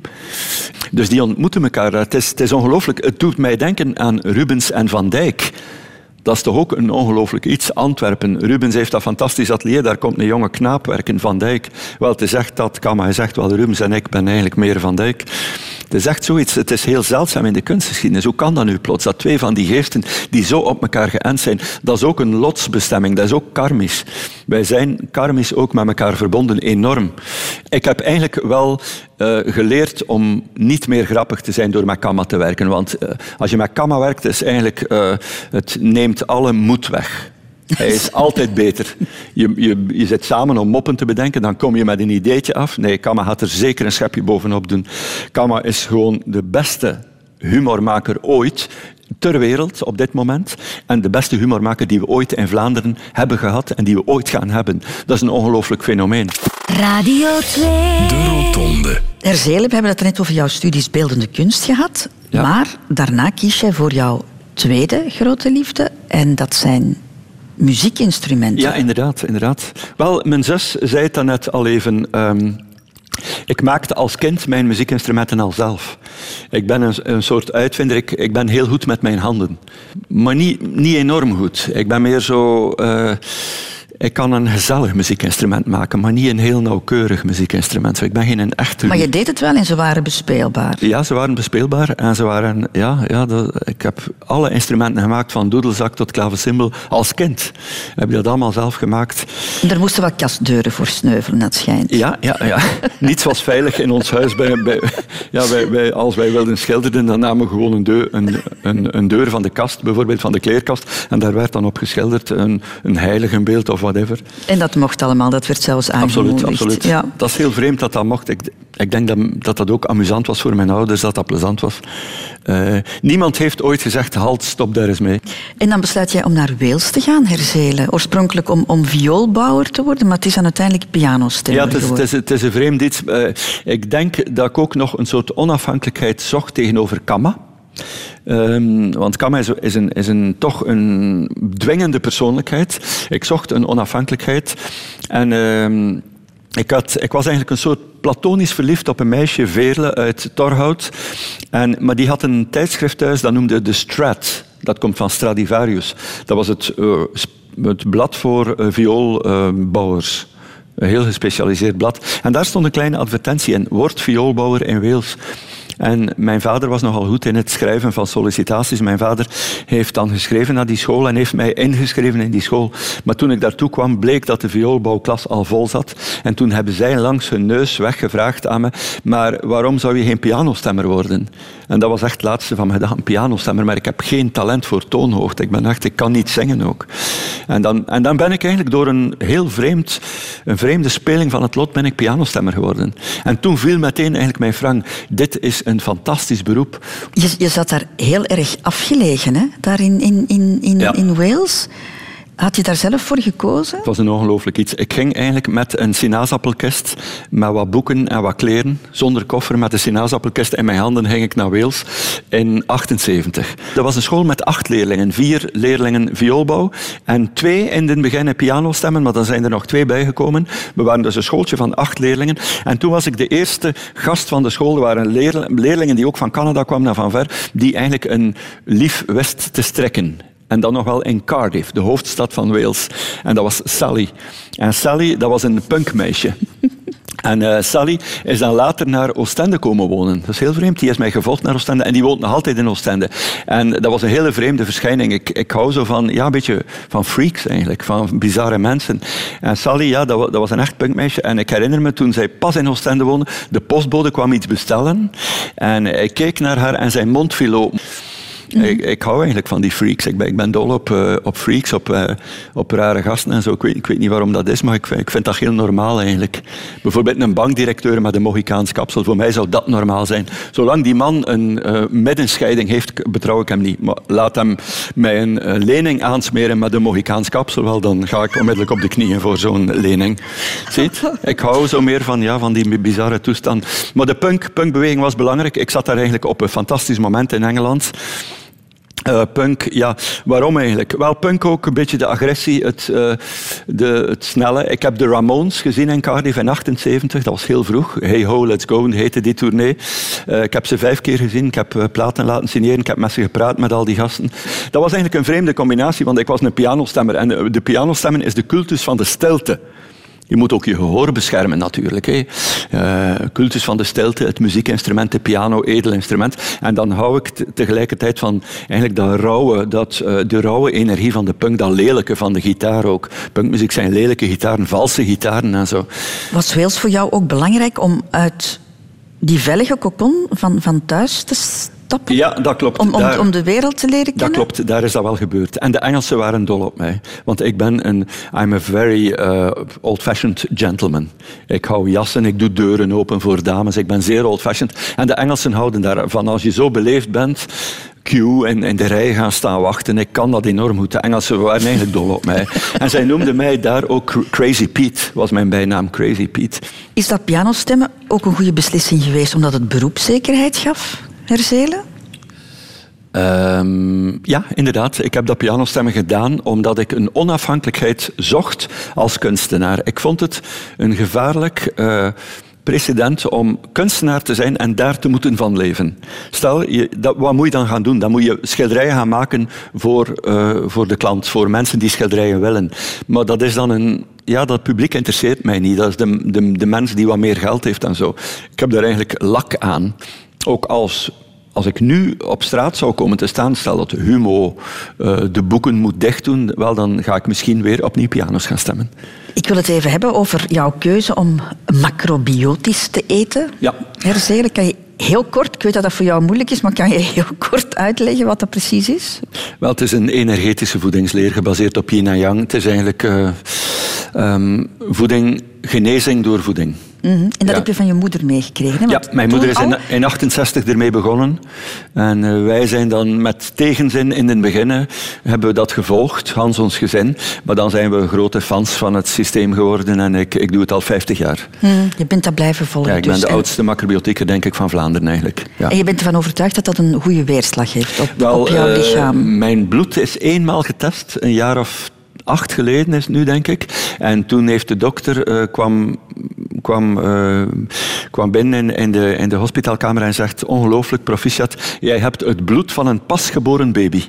Dus die ontmoeten elkaar. Het is, het is ongelooflijk. Het doet mij denken aan Rubens en Van Dijk. Dat is toch ook een ongelooflijk iets. Antwerpen. Rubens heeft dat fantastisch atelier. Daar komt een jonge knaap werken, Van Dijk. Wel, het is echt dat, kan, maar hij zegt wel, Rubens en ik ben eigenlijk meer Van Dijk. Het is echt zoiets. Het is heel zeldzaam in de kunstgeschiedenis. Hoe kan dat nu plots? Dat twee van die geesten die zo op elkaar geënt zijn. Dat is ook een lotsbestemming. Dat is ook karmisch. Wij zijn karmisch ook met elkaar verbonden, enorm. Ik heb eigenlijk wel uh, geleerd om niet meer grappig te zijn door met Kama te werken. Want uh, als je met Kama werkt, is eigenlijk, uh, het neemt alle moed weg. Hij is altijd beter. Je, je, je zit samen om moppen te bedenken, dan kom je met een ideetje af. Nee, Kama gaat er zeker een schepje bovenop doen. Kama is gewoon de beste humormaker ooit ter wereld op dit moment. En de beste humormaker die we ooit in Vlaanderen hebben gehad en die we ooit gaan hebben. Dat is een ongelooflijk fenomeen. Radio 2. De Rotonde. Herzelen, we hebben het net over jouw studies beeldende kunst gehad. Ja. Maar daarna kies jij voor jouw tweede grote liefde. En dat zijn muziekinstrumenten. Ja, inderdaad. inderdaad. Wel, mijn zus zei het net al even. Um, ik maakte als kind mijn muziekinstrumenten al zelf. Ik ben een, een soort uitvinder. Ik, ik, ben heel goed met mijn handen. Maar niet, niet enorm goed. Ik ben meer zo... Uh, ik kan een gezellig muziekinstrument maken, maar niet een heel nauwkeurig muziekinstrument. Ik ben geen echte... Maar je deed het wel en ze waren bespeelbaar. Ja, ze waren bespeelbaar. En ze waren... Ja, ja dat, ik heb alle instrumenten gemaakt, van doedelzak tot klavecimbal. Als kind heb je dat allemaal zelf gemaakt. Er moesten wel kastdeuren voor sneuvelen, dat schijnt. Ja, ja, ja. Niets was veilig in ons huis. Bij, bij, ja, wij, wij, als wij wilden schilderen, dan namen we gewoon een deur, een, een, een deur van de kast, bijvoorbeeld van de kleerkast. En daar werd dan op geschilderd een, een heiligenbeeld of whatever. En dat mocht allemaal, dat werd zelfs aangemoedigd. Absoluut, absoluut. Ja. Dat is heel vreemd dat dat mocht. Ik, ik denk dat, dat, dat ook amusant was voor mijn ouders, dat dat plezant was. Uh, niemand heeft ooit gezegd, halt, stop daar eens mee. En dan besluit jij om naar Wales te gaan herzelen. Oorspronkelijk om, om vioolbouwer te worden, maar het is dan uiteindelijk pianostemmer Ja, het is, het is, het is een vreemd iets. Uh, ik denk dat ik ook nog een soort onafhankelijkheid zocht tegenover Kama. Um, want Kama is, een, is een, toch een dwingende persoonlijkheid. Ik zocht een onafhankelijkheid. En um, ik, ik was eigenlijk een soort platonisch verliefd op een meisje, Veerle, uit Torhout. En, maar die had een tijdschrift thuis, dat noemde The Strat. Dat komt van Stradivarius. Dat was het, uh, het blad voor uh, vioolbouwers. Een heel gespecialiseerd blad. En daar stond een kleine advertentie in. Word vioolbouwer in Wales. En mijn vader was nogal goed in het schrijven van sollicitaties. Mijn vader heeft dan geschreven naar die school en heeft mij ingeschreven in die school. Maar toen ik daartoe kwam, bleek dat de vioolbouwklas al vol zat. En toen hebben zij langs hun neus weggevraagd aan me, maar waarom zou je geen pianostemmer worden? En dat was echt het laatste van mijn dag, een pianostemmer. Maar ik heb geen talent voor toonhoogte. Ik ben echt, ik kan niet zingen ook. En dan, en dan ben ik eigenlijk door een heel vreemd, een vreemde speling van het lot ben ik pianostemmer geworden. En toen viel meteen eigenlijk mijn frank, dit is een fantastisch beroep. Je, je zat daar heel erg afgelegen, hè? daar in, in, in, in, in Wales. Had je daar zelf voor gekozen? Het was een ongelooflijk iets. Ik ging eigenlijk met een sinaasappelkist, met wat boeken en wat kleren, zonder koffer, met de sinaasappelkist in mijn handen ging ik naar Wales in 78. Dat was een school met acht leerlingen. Vier leerlingen vioolbouw en twee in het begin pianostemmen, maar dan zijn er nog twee bijgekomen. We waren dus een schooltje van acht leerlingen. En toen was ik de eerste gast van de school. Er waren leerlingen die ook van Canada kwamen, naar van ver, die eigenlijk een lief wist te strekken. En dan nog wel in Cardiff, de hoofdstad van Wales. En dat was Sally. En Sally, dat was een punkmeisje. En uh, Sally is dan later naar Oostende komen wonen. Dat is heel vreemd. Die is mij gevolgd naar Oostende en die woont nog altijd in Oostende. En dat was een hele vreemde verschijning. Ik, ik hou zo van, ja, een beetje van freaks eigenlijk, van bizarre mensen. En Sally, ja, dat, dat was een echt punkmeisje. En ik herinner me toen zij pas in Oostende woonde, de postbode kwam iets bestellen. En ik keek naar haar en zijn mond viel open. Ik, ik, hou eigenlijk van die freaks. Ik ben, ik ben dol op, uh, op freaks, op, uh, op rare gasten en zo. Ik weet, ik weet, niet waarom dat is, maar ik, ik vind dat heel normaal eigenlijk. Bijvoorbeeld een bankdirecteur met een Mohicaans kapsel. Voor mij zou dat normaal zijn. Zolang die man een uh, middenscheiding heeft, betrouw ik hem niet. Maar laat hem mij een lening aansmeren met een Mohicaans kapsel, wel, dan ga ik onmiddellijk op de knieën voor zo'n lening. Ziet? Ik hou zo meer van, ja, van die bizarre toestand. Maar de punk, punkbeweging was belangrijk. Ik zat daar eigenlijk op een fantastisch moment in Engeland. Uh, punk, ja, waarom eigenlijk? Wel, punk ook een beetje de agressie, het, uh, de, het snelle. Ik heb de Ramones gezien in Cardiff in 78, dat was heel vroeg. Hey ho, let's go, heette die tournee. Uh, ik heb ze vijf keer gezien, ik heb platen laten signeren, ik heb met ze gepraat met al die gasten. Dat was eigenlijk een vreemde combinatie, want ik was een pianostemmer. En de pianostemmen is de cultus van de stilte. Je moet ook je gehoor beschermen natuurlijk. Hè. Uh, cultus van de stilte, het muziekinstrument, de piano, edel instrument. En dan hou ik tegelijkertijd van eigenlijk dat rauwe, dat, uh, de rauwe energie van de punk, dat lelijke van de gitaar ook. Punkmuziek zijn lelijke gitaren, valse gitaren en zo. Was Wales voor jou ook belangrijk om uit die veilige kokon van, van thuis te ja, dat klopt. Om, om, om, de wereld te leren kennen? Dat klopt, daar is dat wel gebeurd. En de Engelsen waren dol op mij. Want ik ben een... I'm a very uh, old-fashioned gentleman. Ik hou jassen, ik doe deuren open voor dames. Ik ben zeer old-fashioned. En de Engelsen houden daarvan. Als je zo beleefd bent, queue en in de rij gaan staan wachten. Ik kan dat enorm goed. De Engelsen waren eigenlijk dol op mij. En zij noemden mij daar ook Crazy Pete, was mijn bijnaam Crazy Pete. Is dat pianostemmen ook een goede beslissing geweest omdat het beroepszekerheid gaf? Herzelen? Um, ja, inderdaad. Ik heb dat pianostemmen gedaan omdat ik een onafhankelijkheid zocht als kunstenaar. Ik vond het een gevaarlijk uh, precedent om kunstenaar te zijn en daar te moeten van leven. Stel, je, dat, wat moet je dan gaan doen? Dan moet je schilderijen gaan maken voor, uh, voor de klant, voor mensen die schilderijen willen. Maar dat is dan een, ja, dat publiek interesseert mij niet. Dat is de, de, de mens die wat meer geld heeft en zo. Ik heb daar eigenlijk lak aan ook als als ik nu op straat zou komen te staan, stel dat Humo uh, de boeken moet dichtdoen, wel, dan ga ik misschien weer opnieuw pianos gaan stemmen. Ik wil het even hebben over jouw keuze om macrobiotisch te eten. Ja. Herzelen, kan je heel kort, ik weet dat dat voor jou moeilijk is, maar kan je heel kort uitleggen wat dat precies is? Wel, het is een energetische voedingsleer gebaseerd op yin en yang. Het is eigenlijk uh, um, voeding, genezing door voeding. Mm -hmm. En dat heb je van je moeder meegekregen? Ja, mijn moeder is in 1968 ermee begonnen. En uh, wij zijn dan met tegenzin in het begin hebben we dat gevolgd, Hans ons gezin. Maar dan zijn we grote fans van het systeem geworden en ik, ik doe het al 50 jaar. Mm, je bent dat blijven volgen. Ja, ik ben dus, de oudste macrobiotica denk ik van Vlaanderen eigenlijk. Ja. En je bent ervan overtuigd dat dat een goede weerslag heeft op, Wel, op jouw uh, lichaam? Mijn bloed is eenmaal getest, een jaar of acht geleden is nu, denk ik. En toen heeft de dokter uh, kwam, kwam, uh, kwam binnen in de, in de hospitaalkamer en zegt: Ongelooflijk, proficiat, jij hebt het bloed van een pasgeboren baby.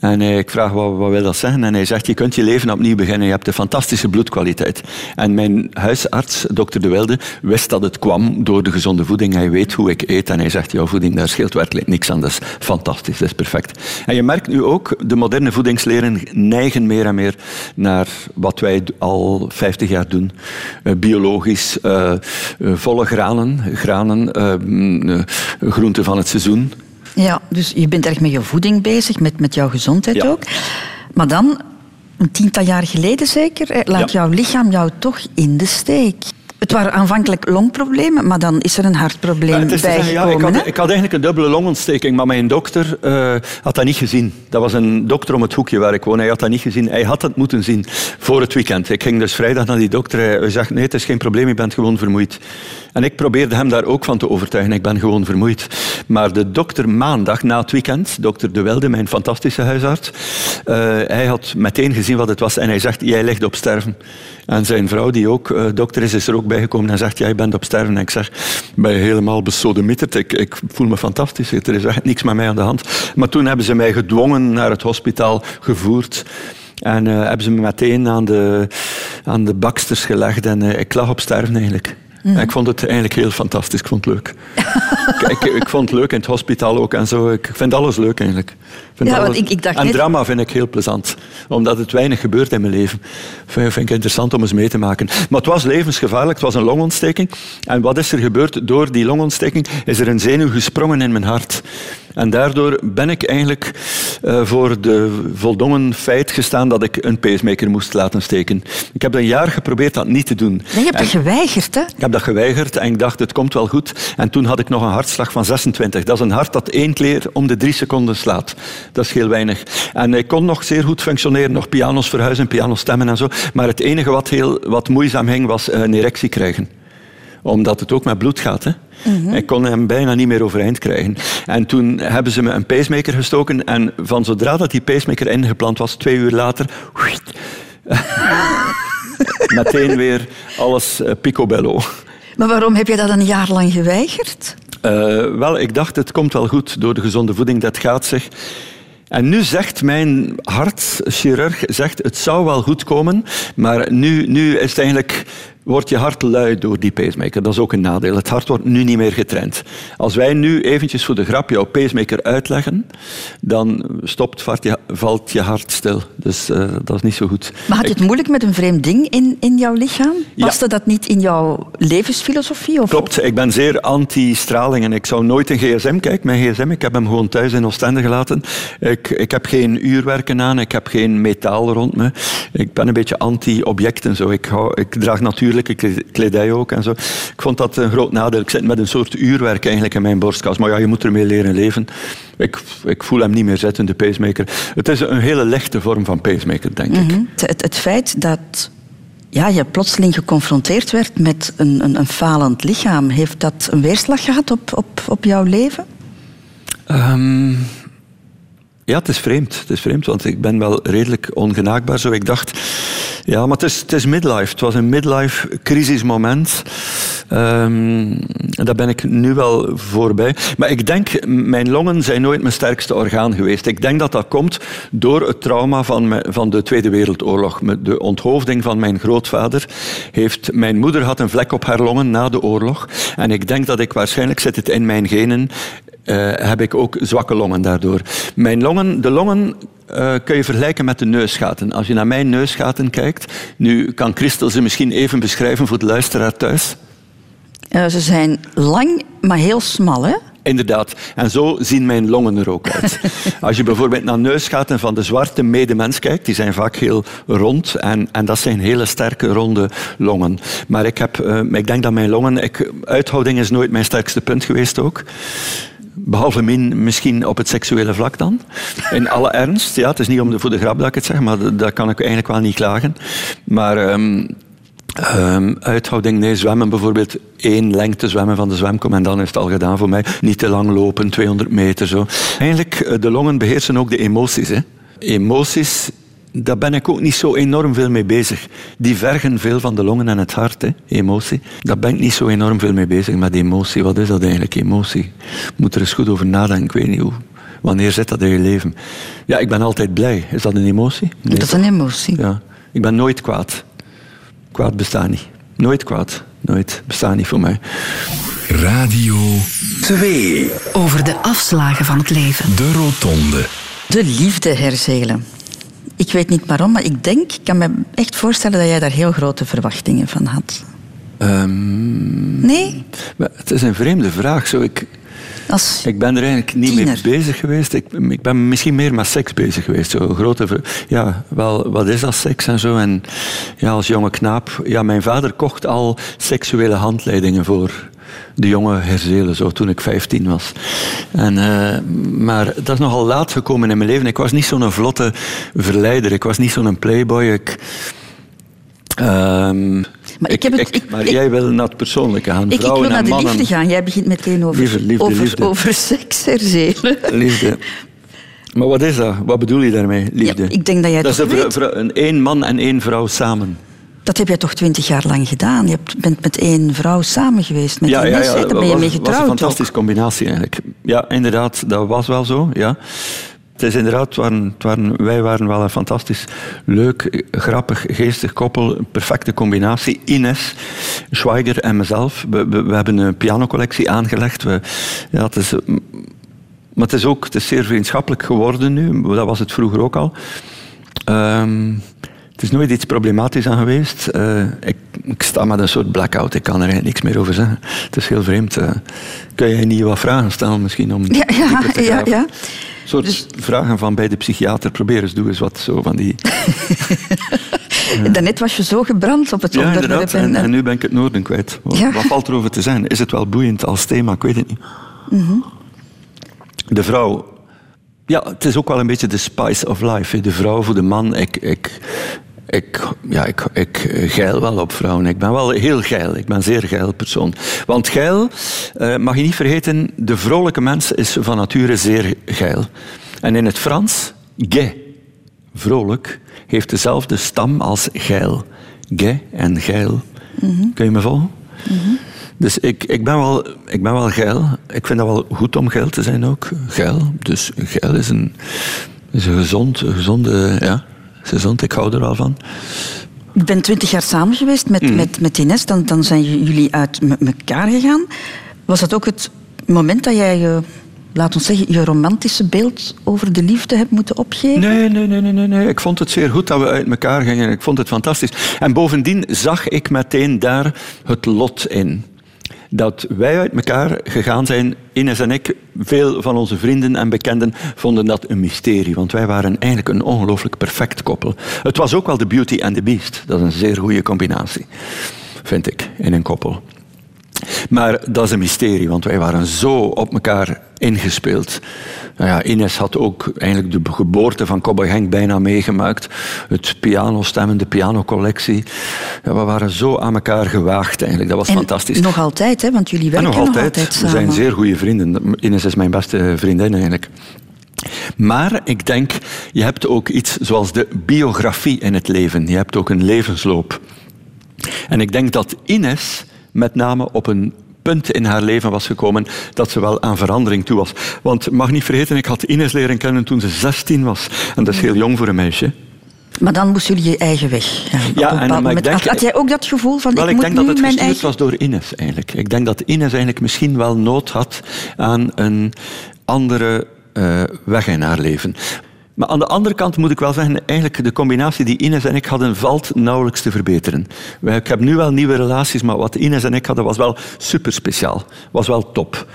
En ik vraag, wat, wat wil dat zeggen? En hij zegt, je kunt je leven opnieuw beginnen. Je hebt een fantastische bloedkwaliteit. En mijn huisarts, dokter De Wilde, wist dat het kwam door de gezonde voeding. Hij weet hoe ik eet. En hij zegt, jouw voeding, daar scheelt werkelijk niks aan. Dat is fantastisch, dat is perfect. En je merkt nu ook, de moderne voedingsleren neigen meer en meer naar wat wij al 50 jaar doen. Uh, biologisch, uh, volle granen, granen groenten van het seizoen. Ja, dus je bent erg met je voeding bezig, met, met jouw gezondheid ja. ook. Maar dan een tiental jaar geleden zeker, laat Ja. jouw lichaam jou toch in de steek. Het waren aanvankelijk longproblemen, maar dan is er een hartprobleem zeggen, ja, bijgekomen. ik, had, ik had eigenlijk een dubbele longontsteking, maar mijn dokter eh, had dat niet gezien. Dat was een dokter om het hoekje waar ik woon. Hij had dat niet gezien. Hij had het moeten zien voor het weekend. Ik ging dus vrijdag naar die dokter. Hij zegt, nee, het is geen probleem, je bent gewoon vermoeid. En ik probeerde hem daar ook van te overtuigen. Ik ben gewoon vermoeid. Maar de dokter maandag, na het weekend, dokter De Wilde, mijn fantastische huisarts, eh, hij had meteen gezien wat het was en hij zegt, jij ligt op sterven. En zijn vrouw, die ook eh, dokter is, is er ook bijgekomen en zegt, jij bent op sterven. En ik zeg, ben helemaal besodemieterd? Ik, ik voel me fantastisch. Er is echt niks met mij aan de hand. Maar toen hebben ze mij gedwongen naar het hospitaal gevoerd. En eh, hebben ze me meteen aan de, aan de baksters gelegd. En ik lag op sterven eigenlijk. Ik vond het eigenlijk heel fantastisch. Ik vond het leuk. ik, vond het leuk in het hospitaal ook en zo. Ik vind alles leuk eigenlijk. Ik vind Ja, alles- want ik- ik dacht en net- drama vind ik heel plezant. Omdat het weinig gebeurt in mijn leven. Vind, vind ik interessant om eens mee te maken. Maar het was levensgevaarlijk. Het was een longontsteking. En wat is er gebeurd? Door die longontsteking is er een zenuw gesprongen in mijn hart. En daardoor ben ik eigenlijk eh, voor de voldongen feit gestaan dat ik een pacemaker moest laten steken. Ik heb een jaar geprobeerd dat niet te doen. Nee, je hebt En- dat geweigerd, hè? Heb dat geweigerd en ik dacht, het komt wel goed. En toen had ik nog een hartslag van 26. Dat is een hart dat één keer om de drie seconden slaat. Dat is heel weinig. En ik kon nog zeer goed functioneren, nog pianos verhuizen, pianos stemmen en zo. Maar het enige wat, heel, wat moeizaam ging, was een erectie krijgen omdat het ook met bloed gaat. Hè? Ik kon hem bijna niet meer overeind krijgen. En toen hebben ze me een pacemaker gestoken. En van zodra dat die pacemaker ingeplant was, twee uur later... meteen weer alles eh, picobello. Maar waarom heb je dat een jaar lang geweigerd? Eh, wel, ik dacht, het komt wel goed door de gezonde voeding, dat gaat zich. En nu zegt mijn hartchirurg, zegt, het zou wel goed komen, maar nu, nu is het eigenlijk, wordt je hart lui door die pacemaker. Dat is ook een nadeel. Het hart wordt nu niet meer getraind. Als wij nu eventjes voor de grap jouw pacemaker uitleggen, dan stopt, valt je, hart stil. Dus eh, dat is niet zo goed. Maar had je het moeilijk met een vreemd ding in, in jouw lichaam? Ja. Paste dat niet in jouw levensfilosofie? Of? Klopt, ik ben zeer anti-straling en ik zou nooit een gsm kijken. Mijn gsm, ik heb hem gewoon thuis in Oostende gelaten. Ik, ik heb geen uurwerken aan, ik heb geen metaal rond me. Ik ben een beetje anti-objecten. Zo. Ik, hou, ik draag natuurlijke kle- kledij ook en zo. Ik vond dat een groot nadeel. Ik zit met een soort uurwerk eigenlijk in mijn borstkas. Maar ja, je moet ermee leren leven. Ik, ik voel hem niet meer zitten, de pacemaker. Het is een hele lichte vorm van pacemaker, denk ik. Mhm. het, het, het feit dat ja, je plotseling geconfronteerd werd met een, een, een falend lichaam, heeft dat een weerslag gehad op, op, op jouw leven? Ehm, ja, het is vreemd. Het is vreemd, want ik ben wel redelijk ongenaakbaar. Zo. Ik dacht, ja, maar het is, het is midlife. Het was een midlife crisismoment. Ehm daar ben ik nu wel voorbij. Maar ik denk, mijn longen zijn nooit mijn sterkste orgaan geweest. Ik denk dat dat komt door het trauma van, van de Tweede Wereldoorlog. De onthoofding van mijn grootvader heeft... Mijn moeder had een vlek op haar longen na de oorlog. En ik denk dat ik waarschijnlijk, zit het in mijn genen, eh, heb ik ook zwakke longen daardoor. Mijn longen, de longen eh, kun je vergelijken met de neusgaten. Als je naar mijn neusgaten kijkt, nu kan Christel ze misschien even beschrijven voor de luisteraar thuis. Eh, ze zijn lang, maar heel smal, hè? Inderdaad. En zo zien mijn longen er ook uit. Als je bijvoorbeeld naar neusgaten van de zwarte medemens kijkt, die zijn vaak heel rond en, en dat zijn hele sterke, ronde longen. Maar ik, heb, eh, ik denk dat mijn longen... Ik, uithouding is nooit mijn sterkste punt geweest ook. Behalve min, misschien op het seksuele vlak dan. In alle ernst. Ja, het is niet om de, voor de grap dat ik het zeg, maar dat, dat kan ik eigenlijk wel niet klagen. Maar... ehm, Ehm, uithouding, nee, zwemmen bijvoorbeeld één lengte zwemmen van de zwemkom en dan is het al gedaan voor mij. Niet te lang lopen, 200 meter zo. Eigenlijk, eh, de longen beheersen ook de emoties. Hè. Emoties, daar ben ik ook niet zo enorm veel mee bezig. Die vergen veel van de longen en het hart, hè, emotie. Daar ben ik niet zo enorm veel mee bezig met emotie. Wat is dat eigenlijk, emotie? Ik moet er eens goed over nadenken, ik weet niet hoe. Wanneer zit dat in je leven? Ja, ik ben altijd blij. Is dat een emotie? Nee, Dat is een emotie. ja. Ik ben nooit kwaad. Kwaad bestaat niet. Nooit kwaad. Nooit. Bestaat niet voor mij. Radio 2. Over de afslagen van het leven. De Rotonde. De liefde herzelen. Ik weet niet waarom, maar ik denk, ik kan me echt voorstellen dat jij daar heel grote verwachtingen van had. Ehm, Nee? het is een vreemde vraag. Zo, ik, Als ik ben er eigenlijk niet tiener. mee bezig geweest. Ik, ik ben misschien meer met seks bezig geweest. Zo grote, ja, wel, wat is dat seks en zo? En ja, als jonge knaap, ja, mijn vader kocht al seksuele handleidingen voor de jonge herzelen, zo toen ik 15 was. En, eh, maar dat is nogal laat gekomen in mijn leven. Ik was niet zo'n vlotte verleider. Ik was niet zo'n playboy. Ik, ehm, Maar ik heb het- ik- maar ik- jij wil naar het persoonlijke gaan. Ik, wil naar de mannen. liefde gaan. Jij begint meteen over, Liefde, liefde, over, liefde. over seks, Herzelen. Liefde. Maar wat is dat? Wat bedoel je daarmee, liefde? Ja, ik denk dat jij dat is een, een één man en één vrouw samen. Dat heb jij toch twintig jaar lang gedaan? Je bent met één vrouw samen geweest. Met ja, Ines, ja, hè? ja, Daar dat ben je was, mee was getrouwd een ook. fantastische combinatie eigenlijk. Ja, inderdaad, dat was wel zo. Ja. Het is inderdaad, het waren, het waren, wij waren wel een fantastisch leuk, grappig, geestig koppel. Een perfecte combinatie. Ines, Schweiger en mezelf. We, we, we hebben een pianocollectie aangelegd. We, ja, het is, maar het is ook het is zeer vriendschappelijk geworden nu. Dat was het vroeger ook al. Ehm, het is nooit iets problematisch aan geweest. Eh, ik, ik sta met een soort blackout. Ik kan er eigenlijk niks meer over zeggen. Het is heel vreemd. Eh, kun jij niet wat vragen stellen misschien om Ja, ja, te ja, ja. soort Dus- vragen van bij de psychiater. Probeer eens, doe eens wat zo van die... Daarnet was je zo gebrand op het Ja, onderwerp. En, en nu ben ik het noorden kwijt. Wat, Ja. wat valt er over te zijn? Is het wel boeiend als thema? Ik weet het niet. Mhm. De vrouw. Ja, het is ook wel een beetje de spice of life. De vrouw voor de man. Ik, ik, ik, ja, ik, ik eh, geil wel op vrouwen. Ik ben wel heel geil. Ik ben een zeer geil persoon. Want geil, eh, mag je niet vergeten, de vrolijke mens is van nature zeer geil. En in het Frans, gai, vrolijk, heeft dezelfde stam als geil. Gai en geil. Kun je me volgen? Dus ik, ik, ben wel, ik ben wel geil. Ik vind dat wel goed om geil te zijn ook. Geil. Dus geil is een, is een gezond, een gezonde... Ja, gezond. Ik hou er wel van. Je bent twintig jaar samen geweest met, Mhm. met, met Ines. Dan, dan zijn jullie uit elkaar gegaan. Was dat ook het moment dat jij je, laat ons zeggen, je romantische beeld over de liefde hebt moeten opgeven? Nee, nee, nee, nee, nee, nee. Ik vond het zeer goed dat we uit elkaar gingen. Ik vond het fantastisch. En bovendien zag ik meteen daar het lot in. Dat wij uit elkaar gegaan zijn, Ines en ik, veel van onze vrienden en bekenden vonden dat een mysterie. Want wij waren eigenlijk een ongelooflijk perfect koppel. Het was ook wel de Beauty and the Beast. Dat is een zeer goede combinatie, vind ik, in een koppel. Maar dat is een mysterie, want wij waren zo op elkaar ingespeeld. Nou ja, Ines had ook eigenlijk de geboorte van Cowboy Henk bijna meegemaakt. Het pianostemmen, de pianocollectie. Ja, we waren zo aan elkaar gewaagd eigenlijk. Dat was En fantastisch. nog altijd, hè, want jullie En werken nog altijd. we we samen. zijn zeer goede vrienden. Ines is mijn beste vriendin eigenlijk. Maar ik denk, je hebt ook iets zoals de biografie in het leven. Je hebt ook een levensloop. En ik denk dat Ines met name op een punt in haar leven was gekomen dat ze wel aan verandering toe was. Want mag niet vergeten, ik had Ines leren kennen toen ze 16 was. En dat is heel jong voor een meisje. Maar dan moesten jullie je eigen weg Ja, en- maar ik denk- had, jij ook dat gevoel van, Wel, ik, ik, moet denk dat het mijn gestuurd eigen... was door Ines eigenlijk. Ik denk dat Ines eigenlijk misschien wel nood had aan een andere eh, weg in haar leven. Maar aan de andere kant moet ik wel zeggen, eigenlijk de combinatie die Ines en ik hadden valt nauwelijks te verbeteren. Ik heb nu wel nieuwe relaties, maar wat Ines en ik hadden was wel super speciaal. Was wel top.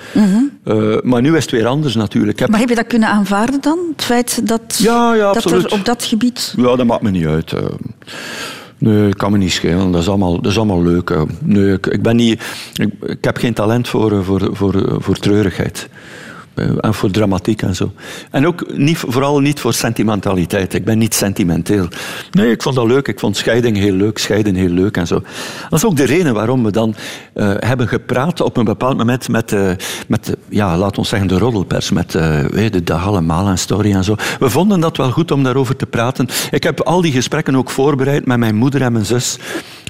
Eh, maar nu is het weer anders natuurlijk. Heb Maar heb je dat kunnen aanvaarden dan? Het feit dat, Ja, ja, dat er op dat gebied... Ja, dat maakt me niet uit. eh. Nee, kan me niet schelen. Dat is allemaal, dat is allemaal leuk. eh. Nee, ik, ik, ben niet, ik, ik heb geen talent voor, voor, voor, voor treurigheid. Eh, En voor dramatiek en zo. En ook niet, vooral niet voor sentimentaliteit. Ik ben niet sentimenteel. Nee, ik vond dat leuk. Ik vond scheiding heel leuk, scheiden heel leuk en zo. Dat is ook de reden waarom we dan eh, hebben gepraat op een bepaald moment met, eh, met ja, laat ons zeggen, de roddelpers. Met de dag allemaal en story en zo. We vonden dat wel goed om daarover te praten. Ik heb al die gesprekken ook voorbereid met mijn moeder en mijn zus.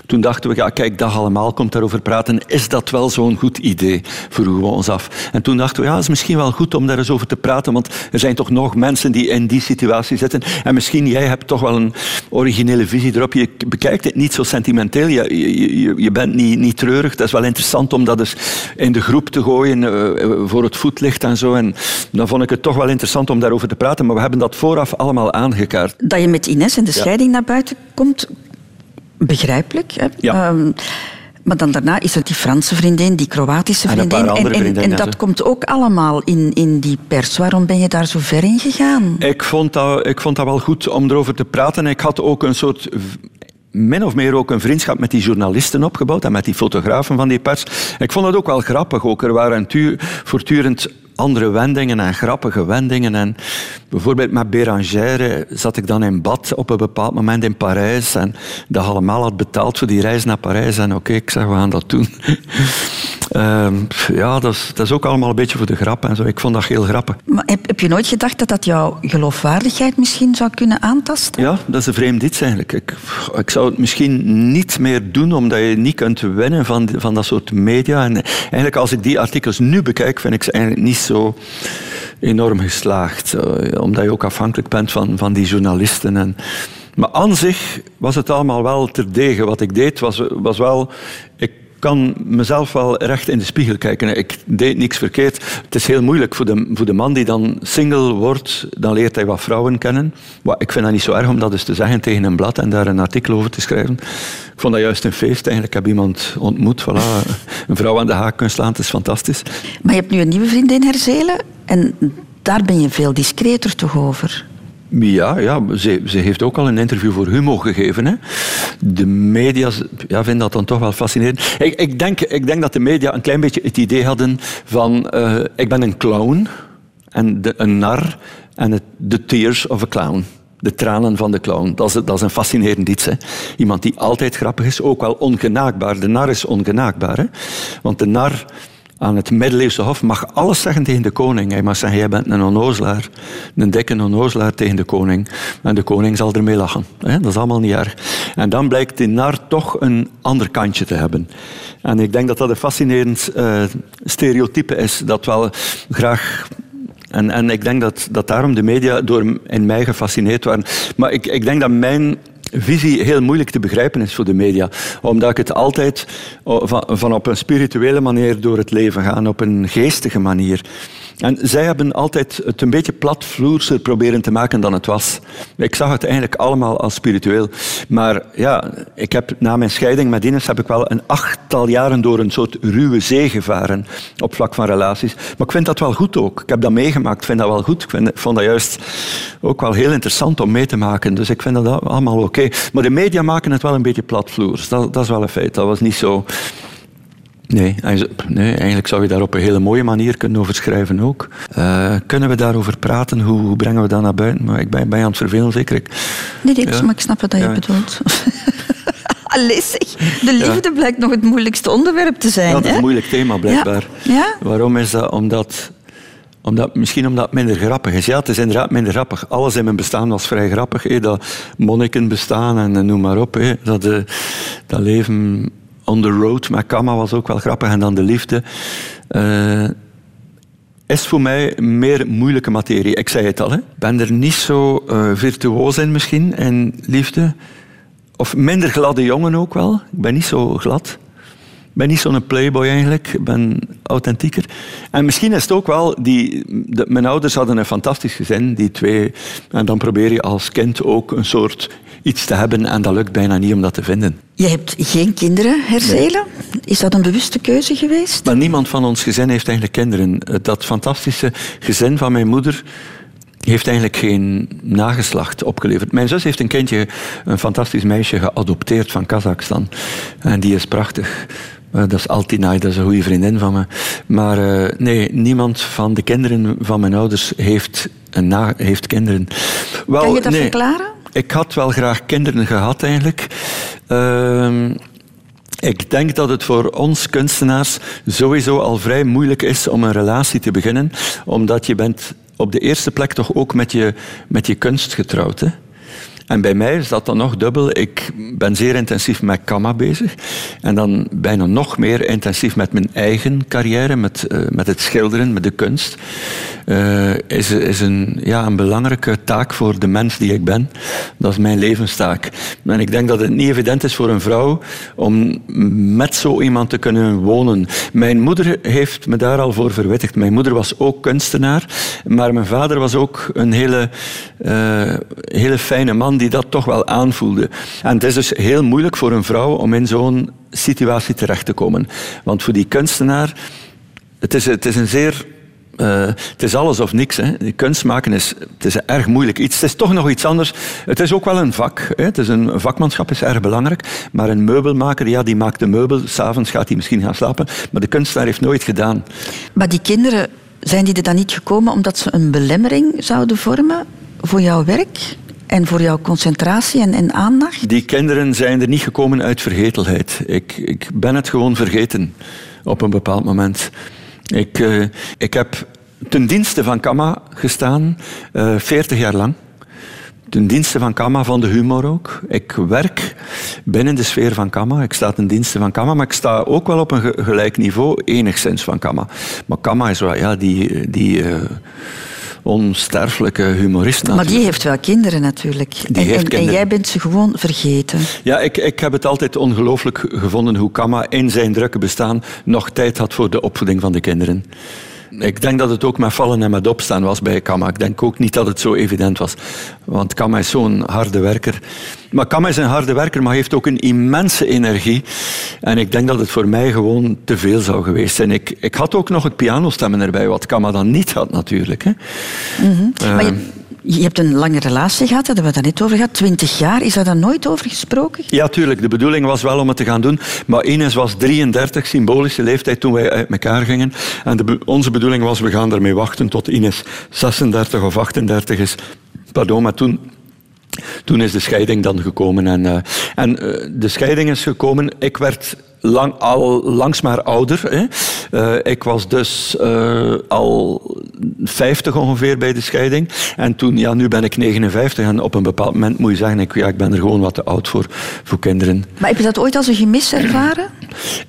Toen dachten we, ja, kijk, dag allemaal komt daarover praten. Is dat wel zo'n goed idee? Vroegen we ons af. En toen dachten we, ja, het is misschien wel goed om daar eens over te praten, want er zijn toch nog mensen die in die situatie zitten. En misschien, jij hebt toch wel een originele visie erop. Je bekijkt het niet zo sentimenteel. Je, je, bent niet, niet treurig. Dat is wel interessant om dat eens in de groep te gooien eh, voor het voetlicht en zo. En dan vond ik het toch wel interessant om daarover te praten. Maar we hebben dat vooraf allemaal aangekaart. Dat je met Ines en de Ja. scheiding naar buiten komt, begrijpelijk. Hè? Ja. Ehm, Maar dan daarna is er die Franse vriendin, die Kroatische vriendin. en, en, dat komt ook allemaal in, in die pers. Waarom ben je daar zo ver in gegaan? Ik vond, dat, ik vond dat wel goed om erover te praten. Ik had ook een soort min of meer ook een vriendschap met die journalisten opgebouwd en met die fotografen van die pers. Ik vond het ook wel grappig. Ook. Er waren voortdurend andere wendingen en grappige wendingen. En bijvoorbeeld met Bérangère zat ik dan in bad op een bepaald moment in Parijs en dat allemaal had betaald voor die reis naar Parijs. En oké, ik zeg, we gaan dat doen. Ehm, ja, dat is, dat is ook allemaal een beetje voor de grap en zo. Ik vond dat heel grappig. Maar heb, heb je nooit gedacht dat dat jouw geloofwaardigheid misschien zou kunnen aantasten? Ja, dat is een vreemd iets eigenlijk. Ik, ik zou het misschien niet meer doen, omdat je niet kunt winnen van, van dat soort media. En eigenlijk, als ik die artikels nu bekijk, vind ik ze eigenlijk niet zo enorm geslaagd. Eh, omdat je ook afhankelijk bent van, van die journalisten. En, maar aan zich was het allemaal wel terdege. Wat ik deed, was, was wel... Ik kan mezelf wel recht in de spiegel kijken. Ik deed niks verkeerd. Het is heel moeilijk voor de, voor de man die dan single wordt. Dan leert hij wat vrouwen kennen. Maar ik vind dat niet zo erg om dat eens te zeggen tegen een blad en daar een artikel over te schrijven. Ik vond dat juist een feest. Eigenlijk heb iemand ontmoet. Voilà. Een vrouw aan de haak kunnen slaan. Het is fantastisch. Maar je hebt nu een nieuwe vriendin Herzelen en daar ben je veel discreter toch over? Ja, ja ze, ze heeft ook al een interview voor Humo gegeven. Hè. De media ja, vinden dat dan toch wel fascinerend. Ik, ik, denk, ik denk dat de media een klein beetje het idee hadden van... eh, ik ben een clown en de, een nar en het, the tears of a clown. De tranen van de clown. Dat is, dat is een fascinerend iets. Hè. Iemand die altijd grappig is, ook wel ongenaakbaar. De nar is ongenaakbaar. Hè. Want de nar aan het middeleeuwse hof mag alles zeggen tegen de koning. Hij mag zeggen, jij bent een onnozelaar. Een dikke onnozelaar tegen de koning. En de koning zal ermee lachen. Dat is allemaal niet erg. En dan blijkt die nar toch een ander kantje te hebben. En ik denk dat dat een fascinerend uh, stereotype is. Dat wel graag en, en ik denk dat, dat daarom de media door in mij gefascineerd waren. Maar ik, ik denk dat mijn visie heel moeilijk te begrijpen is voor de media. Omdat ik het altijd van, van op een spirituele manier door het leven ga, op een geestige manier. En zij hebben altijd het een beetje platvloerser proberen te maken dan het was. Ik zag het eigenlijk allemaal als spiritueel. Maar ja, ik heb na mijn scheiding met Ines heb ik wel een achttal jaren door een soort ruwe zee gevaren op vlak van relaties. Maar ik vind dat wel goed ook. Ik heb dat meegemaakt, ik vind dat wel goed. Ik vind, vond dat juist ook wel heel interessant om mee te maken. Dus ik vind dat allemaal oké. Maar de media maken het wel een beetje platvloers. Dat, dat is wel een feit. Dat was niet zo... Nee, nee, eigenlijk zou je daar op een hele mooie manier kunnen over schrijven ook. Uh, kunnen we daarover praten? Hoe, hoe, brengen we dat naar buiten? Maar ik ben, ben je aan het vervelen, zeker? Ik, nee, nee ja. maar ik snap wat je ja. bedoelt. Allee, zeg. De liefde ja. blijkt nog het moeilijkste onderwerp te zijn. Dat is hè? een moeilijk thema, blijkbaar. Ja? Waarom is dat? Omdat... Omdat, misschien omdat het minder grappig is. Ja, het is inderdaad minder grappig. Alles in mijn bestaan was vrij grappig. Hé. Dat monniken bestaan en noem maar op. Hé. Dat, uh, dat leven on the road met Kama was ook wel grappig. En dan de liefde. Uh, is voor mij meer moeilijke materie. Ik zei het al. Ik ben er niet zo uh, virtuoos in misschien, in liefde. Of minder gladde jongen ook wel. Ik ben niet zo glad. Ik ben niet zo'n playboy eigenlijk. Ik ben authentieker. En misschien is het ook wel... Die, de, mijn ouders hadden een fantastisch gezin, die twee. En dan probeer je als kind ook een soort iets te hebben. En dat lukt bijna niet om dat te vinden. Je hebt geen kinderen, Herzelen. Nee. Is dat een bewuste keuze geweest? Maar niemand van ons gezin heeft eigenlijk kinderen. Dat fantastische gezin van mijn moeder heeft eigenlijk geen nageslacht opgeleverd. Mijn zus heeft een kindje, een fantastisch meisje, geadopteerd van Kazachstan. En die is prachtig. Uh, dat is Altinay, dat is een goede vriendin van me. Maar uh, nee, niemand van de kinderen van mijn ouders heeft, een na heeft kinderen. Wel, kan je dat nee, verklaren? Ik had wel graag kinderen gehad eigenlijk. Uh, ik denk dat het voor ons kunstenaars sowieso al vrij moeilijk is om een relatie te beginnen, omdat je bent op de eerste plek toch ook met je, met je kunst getrouwd. Hè? En bij mij is dat dan nog dubbel. Ik ben zeer intensief met Kama bezig. En dan bijna nog meer intensief met mijn eigen carrière, met, uh, met het schilderen, met de kunst. Uh, is, is een, ja, een belangrijke taak voor de mens die ik ben. Dat is mijn levenstaak. En ik denk dat het niet evident is voor een vrouw om met zo iemand te kunnen wonen. Mijn moeder heeft me daar al voor verwittigd. Mijn moeder was ook kunstenaar, maar mijn vader was ook een hele, uh, hele fijne man die dat toch wel aanvoelde. En het is dus heel moeilijk voor een vrouw om in zo'n situatie terecht te komen. Want voor die kunstenaar, het is, het is een zeer uh, het is alles of niks. Hè. Kunst maken is, het is erg moeilijk iets. Het is toch nog iets anders. Het is ook wel een vak. Hè. Het is een vakmanschap is erg belangrijk. Maar een meubelmaker, ja, die maakt de meubel. S'avonds gaat hij misschien gaan slapen. Maar de kunstenaar heeft nooit gedaan. Maar die kinderen, zijn die er dan niet gekomen omdat ze een belemmering zouden vormen voor jouw werk? En voor jouw concentratie en, en, aandacht? Die kinderen zijn er niet gekomen uit vergetelheid. Ik, ik ben het gewoon vergeten op een bepaald moment. Ik, uh, ik heb ten dienste van Kama gestaan, uh, eh, 40 jaar lang. Ten dienste van Kama, van de humor ook. Ik werk binnen de sfeer van Kama. Ik sta ten dienste van Kama, maar ik sta ook wel op een gelijk niveau, enigszins van Kama. Maar Kama is wel, ja, die... die uh, onsterfelijke humorist. Maar die heeft wel kinderen natuurlijk. Die en, heeft kinderen. en, jij bent ze gewoon vergeten. Ja, ik, ik heb het altijd ongelooflijk gevonden hoe Kama in zijn drukke bestaan nog tijd had voor de opvoeding van de kinderen. Ik denk dat het ook met vallen en met opstaan was bij Kama. Ik denk ook niet dat het zo evident was. Want Kama is zo'n harde werker. Maar Kama is een harde werker, maar heeft ook een immense energie. En ik denk dat het voor mij gewoon te veel zou geweest zijn. Ik, ik had ook nog het pianostemmen erbij, wat Kama dan niet had natuurlijk. Hè. Mm -hmm. Je hebt een lange relatie gehad, daar hebben we het net over gehad. Twintig jaar, is daar dan nooit over gesproken? Ja, tuurlijk. De bedoeling was wel om het te gaan doen. Maar Ines was 33, symbolische leeftijd, toen wij uit elkaar gingen. En de, onze bedoeling was, we gaan ermee wachten tot Ines 36 of 38 is. Pardon, maar toen toen is de scheiding dan gekomen. En, uh, en uh, de scheiding is gekomen. Ik werd lang, al langs maar ouder. Hè. Uh, ik was dus uh, al 50 ongeveer bij de scheiding. En toen, ja, nu ben ik 59 en op een bepaald moment moet je zeggen, ik, ja, ik ben er gewoon wat te oud voor, voor kinderen. Maar heb je dat ooit als een gemis ervaren?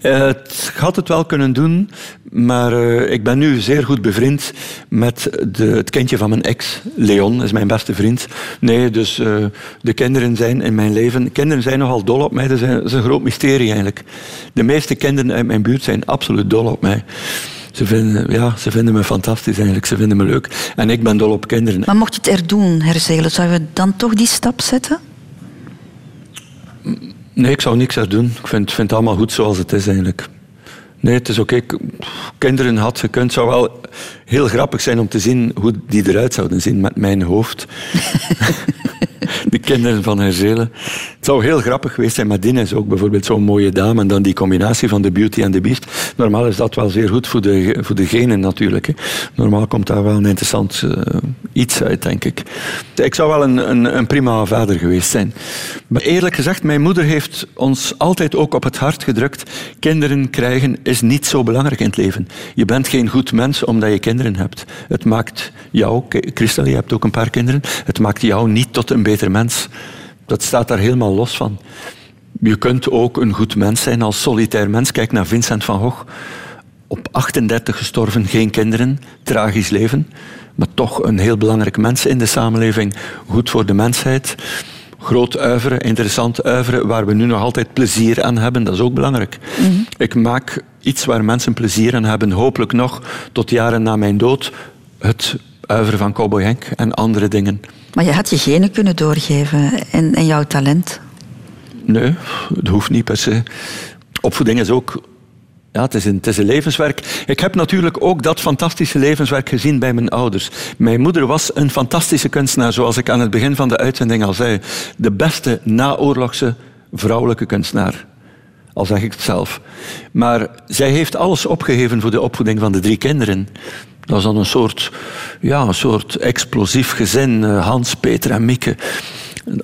Uh, het had het wel kunnen doen, maar ik ben nu zeer goed bevriend met de, het kindje van mijn ex, Leon, is mijn beste vriend. Nee, dus de kinderen zijn in mijn leven, kinderen zijn nogal dol op mij, dat is een, dat is een groot mysterie eigenlijk. De meeste kinderen uit mijn buurt zijn absoluut dol op mij. Ze vinden, ja, ze vinden me fantastisch eigenlijk. Ze vinden me leuk. En ik ben dol op kinderen. Maar mocht je het er doen, herzelen, zou je dan toch die stap zetten? Nee, ik zou niks er doen. Ik vind, vind het allemaal goed zoals het is eigenlijk. Nee, het is oké. Kinderen had gekund. Het zou wel heel grappig zijn om te zien hoe die eruit zouden zien met mijn hoofd. de kinderen van Herzelen. Het zou heel grappig geweest zijn, maar Dine is ook bijvoorbeeld zo'n mooie dame. En dan die combinatie van de Beauty en de Beast. Normaal is dat wel zeer goed voor de, voor de genen natuurlijk. Hè. Normaal komt daar wel een interessant uh, iets uit, denk ik. Ik zou wel een, een, een prima vader geweest zijn. Maar eerlijk gezegd, mijn moeder heeft ons altijd ook op het hart gedrukt. Kinderen krijgen is niet zo belangrijk in het leven. Je bent geen goed mens omdat je kinderen hebt. Het maakt jou, Christel, je hebt ook een paar kinderen, het maakt jou niet tot een beter mens. Dat staat daar helemaal los van. Je kunt ook een goed mens zijn als solitair mens. Kijk naar Vincent van Gogh. Op 38 gestorven, geen kinderen, tragisch leven. Maar toch een heel belangrijk mens in de samenleving. Goed voor de mensheid. Groot uiveren, interessant uiveren, waar we nu nog altijd plezier aan hebben. Dat is ook belangrijk. Mhm. Ik maak iets waar mensen plezier aan hebben, hopelijk nog tot jaren na mijn dood. Het uiveren van Cowboy Henk en andere dingen. Maar je had je genen kunnen doorgeven en, jouw talent? Nee, dat hoeft niet per se. Opvoeding is ook ja, het is, een, het is een levenswerk. Ik heb natuurlijk ook dat fantastische levenswerk gezien bij mijn ouders. Mijn moeder was een fantastische kunstenaar, zoals ik aan het begin van de uitzending al zei. De beste naoorlogse vrouwelijke kunstenaar. Al zeg ik het zelf. Maar zij heeft alles opgegeven voor de opvoeding van de drie kinderen. Dat is dan een soort, ja, een soort explosief gezin. Eh, Hans, Peter en Mieke.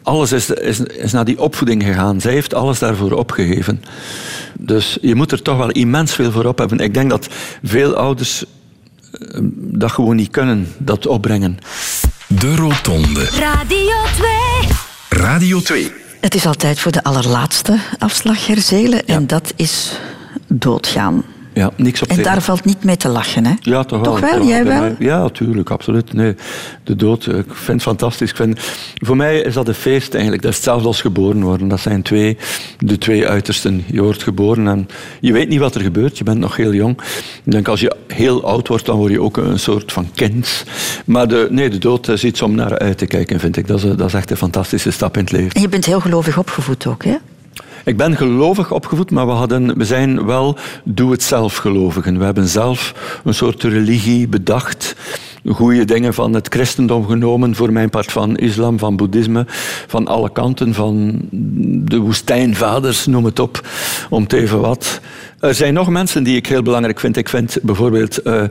Alles is, is, is naar die opvoeding gegaan. Zij heeft alles daarvoor opgegeven. Dus je moet er toch wel immens veel voor op hebben. Ik denk dat veel ouders eh, dat gewoon niet kunnen, dat opbrengen. De Rotonde. Radio 2. Radio 2. Het is altijd voor de allerlaatste afslag herzelen en dat is doodgaan. Ja, niks op En daar valt niet mee te lachen, hè? Ja, toch wel. Toch wel? Jij wel? Ja, natuurlijk, absoluut. Nee, de dood, ik vind het fantastisch. Ik vind, voor mij is dat een feest eigenlijk. Dat is hetzelfde als geboren worden. Dat zijn twee, de twee uitersten. Je wordt geboren en je weet niet wat er gebeurt. Je bent nog heel jong. Ik denk als je heel oud wordt, dan word je ook een soort van kind. Maar de, nee, de dood is iets om naar uit te kijken, vind ik. Dat is, dat is echt een fantastische stap in het leven. En je bent heel gelovig opgevoed ook, hè? Ik ben gelovig opgevoed, maar we, hadden, we zijn wel doe-het-zelf gelovigen. We hebben zelf een soort religie bedacht. Goede dingen van het christendom genomen, voor mijn part van islam, van boeddhisme, van alle kanten, van de woestijnvaders, noem het op, om te even wat. Er zijn nog mensen die ik heel belangrijk vind. Ik vind bijvoorbeeld uh,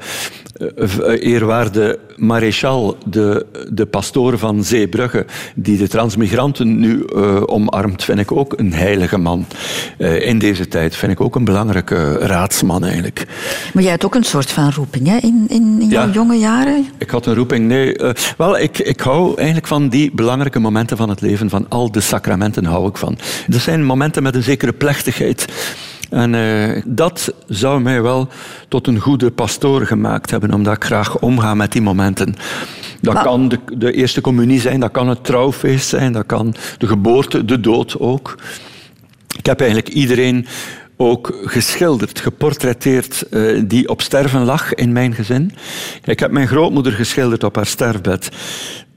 eerwaarde Maréchal, de, de pastoor van Zeebrugge, die de transmigranten nu uh, omarmt, vind ik ook een heilige man. Uh, in deze tijd vind ik ook een belangrijke raadsman eigenlijk. Maar jij had ook een soort van roeping hè? in, in, in jouw jonge jaren? Ik had een roeping, nee. Uh, wel, ik, ik hou eigenlijk van die belangrijke momenten van het leven, van al de sacramenten hou ik van. Dat zijn momenten met een zekere plechtigheid. En uh, dat zou mij wel tot een goede pastoor gemaakt hebben, omdat ik graag omga met die momenten. Dat maar... kan de, de, eerste communie zijn, dat kan het trouwfeest zijn, dat kan de geboorte, de dood ook. Ik heb eigenlijk iedereen ook geschilderd, geportretteerd, uh, die op sterven lag in mijn gezin. Ik heb mijn grootmoeder geschilderd op haar sterfbed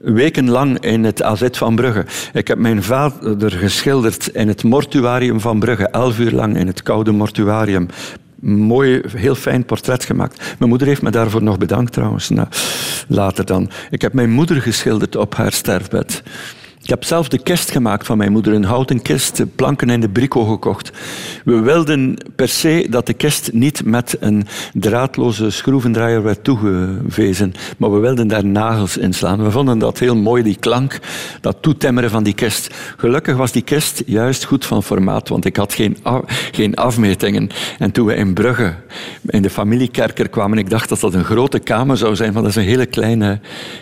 wekenlang in het AZ van Brugge. Ik heb mijn vader geschilderd in het mortuarium van Brugge, elf uur lang in het koude mortuarium. Mooi, heel fijn portret gemaakt. Mijn moeder heeft me daarvoor nog bedankt trouwens, nou, later dan. Ik heb mijn moeder geschilderd op haar sterfbed. Ik heb zelf de kist gemaakt van mijn moeder, een houten kist, planken in de brico gekocht. We wilden per se dat de kist niet met een draadloze schroevendraaier werd toegewezen, maar we wilden daar nagels in slaan. We vonden dat heel mooi, die klank, dat toetemmeren van die kist. Gelukkig was die kist juist goed van formaat, want ik had geen, geen afmetingen. En toen we in Brugge, in de familiekerker kwamen, ik dacht dat dat een grote kamer zou zijn, maar dat is een hele kleine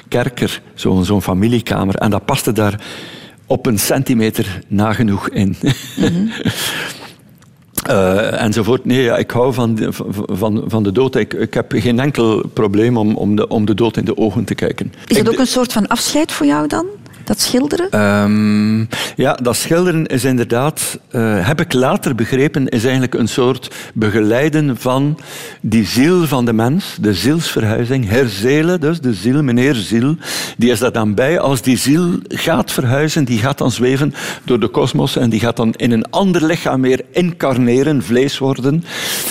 kerker, zo'n zo familiekamer. En dat paste daar op een centimeter nagenoeg in. Mm-hmm. Uh, enzovoort. Nee, ja, ik hou van de, van, van de dood. Ik, ik heb geen enkel probleem om, om, de, om de dood in de ogen te kijken. Is het ook een soort van afscheid voor jou dan? Dat schilderen? Um, ja, dat schilderen is inderdaad, uh, heb ik later begrepen, is eigenlijk een soort begeleiden van die ziel van de mens, de zielsverhuizing. Herzelen, dus de ziel, meneer ziel, die is daar dan bij. Als die ziel gaat verhuizen, die gaat dan zweven door de kosmos en die gaat dan in een ander lichaam weer incarneren, vlees worden.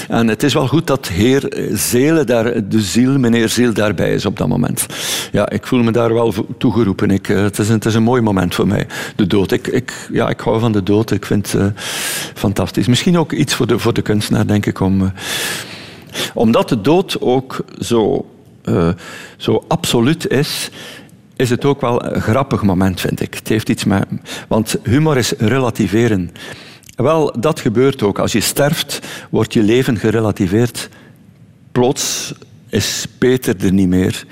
En het is wel goed dat heer Zelen, daar, de ziel, meneer ziel, daarbij is op dat moment. Ja, ik voel me daar wel toegeroepen. Ik, het is een het is een mooi moment voor mij, de dood. Ik, ik, ja, ik hou van de dood, ik vind het uh, fantastisch. Misschien ook iets voor de, voor de kunstenaar, denk ik, om, uh, omdat de dood ook zo, uh, zo absoluut is, is het ook wel een grappig moment, vind ik. Het heeft iets met... Want humor is relativeren. Wel, dat gebeurt ook. Als je sterft, wordt je leven gerelativeerd. Plots is Peter er niet meer.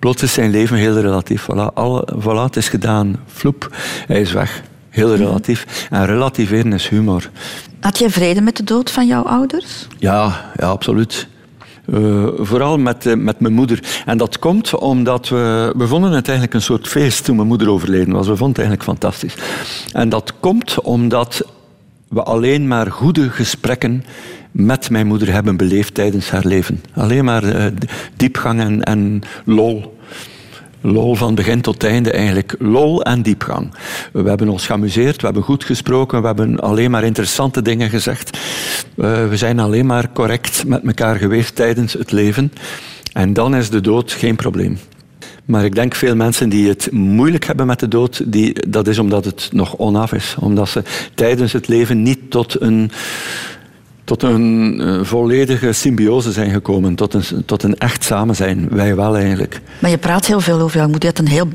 Plots is zijn leven heel relatief. Voilà, alle, voilà het is gedaan. Floep, hij is weg. Heel relatief. En relativeren is humor. Had jij vrede met de dood van jouw ouders? Ja, ja absoluut. Uh, vooral met, uh, met mijn moeder. En dat komt omdat we... We vonden het eigenlijk een soort feest toen mijn moeder overleden was. We vonden het eigenlijk fantastisch. En dat komt omdat we alleen maar goede gesprekken met mijn moeder hebben beleefd tijdens haar leven. Alleen maar uh, diepgang en, en lol. Lol van begin tot einde eigenlijk. Lol en diepgang. We hebben ons geamuseerd, we hebben goed gesproken, we hebben alleen maar interessante dingen gezegd. Uh, we zijn alleen maar correct met elkaar geweest tijdens het leven. En dan is de dood geen probleem. Maar ik denk veel mensen die het moeilijk hebben met de dood, die, dat is omdat het nog onaf is. Omdat ze tijdens het leven niet tot een, tot een uh, volledige symbiose zijn gekomen, tot een, tot een echt samen zijn. Wij wel eigenlijk. Maar je praat heel veel over jou. Je had een heel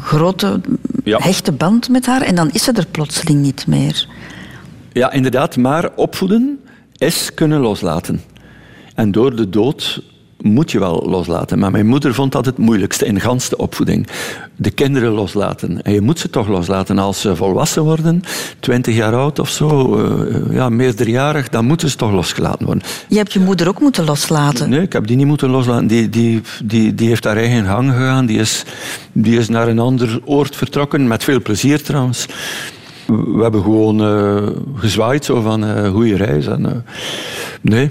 grote, ja. hechte band met haar en dan is ze er plotseling niet meer. Ja, inderdaad. Maar opvoeden is kunnen loslaten. En door de dood moet je wel loslaten. Maar mijn moeder vond dat het moeilijkste in gans de opvoeding. De kinderen loslaten. En je moet ze toch loslaten als ze volwassen worden, 20 jaar oud of zo, uh, ja, meerderjarig, dan moeten ze toch losgelaten worden. Je hebt je moeder ook moeten loslaten? Nee, ik heb die niet moeten loslaten. Die, die, die, die heeft haar eigen gang gegaan. Die is, die is naar een ander oord vertrokken, met veel plezier trouwens. We hebben gewoon uh, gezwaaid zo van uh, goede reis. En, nee,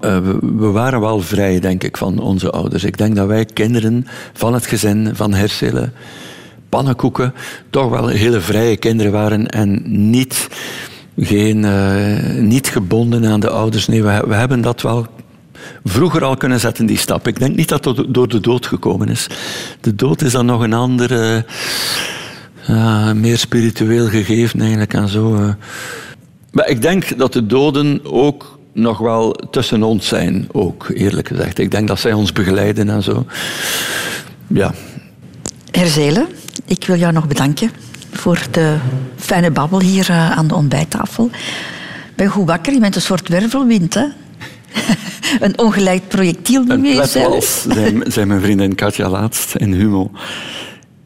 uh, we, waren wel vrij, denk ik, van onze ouders. Ik denk dat wij kinderen van het gezin, van Herselen, pannenkoeken, toch wel hele vrije kinderen waren en niet, geen, uh, niet gebonden aan de ouders. Nee, we, we hebben dat wel vroeger al kunnen zetten, die stap. Ik denk niet dat dat door de dood gekomen is. De dood is dan nog een andere, uh, meer spiritueel gegeven eigenlijk en zo. Maar ik denk dat de doden ook nog wel tussen ons zijn, ook eerlijk gezegd. Ik denk dat zij ons begeleiden en zo. Ja. Herzelen, ik wil jou nog bedanken voor de fijne babbel hier uh, aan de ontbijttafel. Ik ben goed wakker, je bent een soort wervelwind, hè? een ongeleid projectiel niet meer zelf. Zei, zei mijn vriendin Katja laatst in Humo.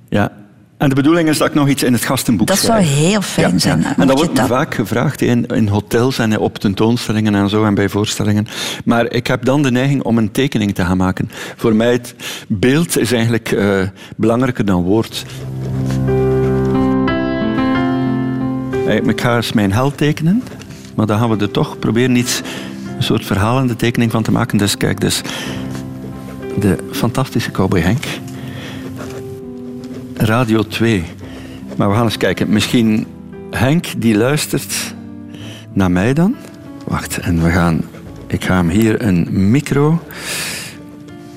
Ja, en de bedoeling is dat ik nog iets in het gastenboek dat schrijf. Dat zou heel fijn ja, zijn. Ja. En dat wordt dat? vaak gevraagd in, in, hotels en op tentoonstellingen en zo en bij voorstellingen. Maar ik heb dan de neiging om een tekening te gaan maken. Voor mij het beeld is eigenlijk uh, belangrijker dan woord. Ik ga eens mijn held tekenen, maar dan gaan we er toch proberen iets, een soort verhalende tekening van te maken. Dus kijk, dus de fantastische cowboy Henk. Radio 2. Maar we gaan eens kijken. Misschien Henk die luistert naar mij dan. Wacht, en we gaan. Ik ga hem hier een micro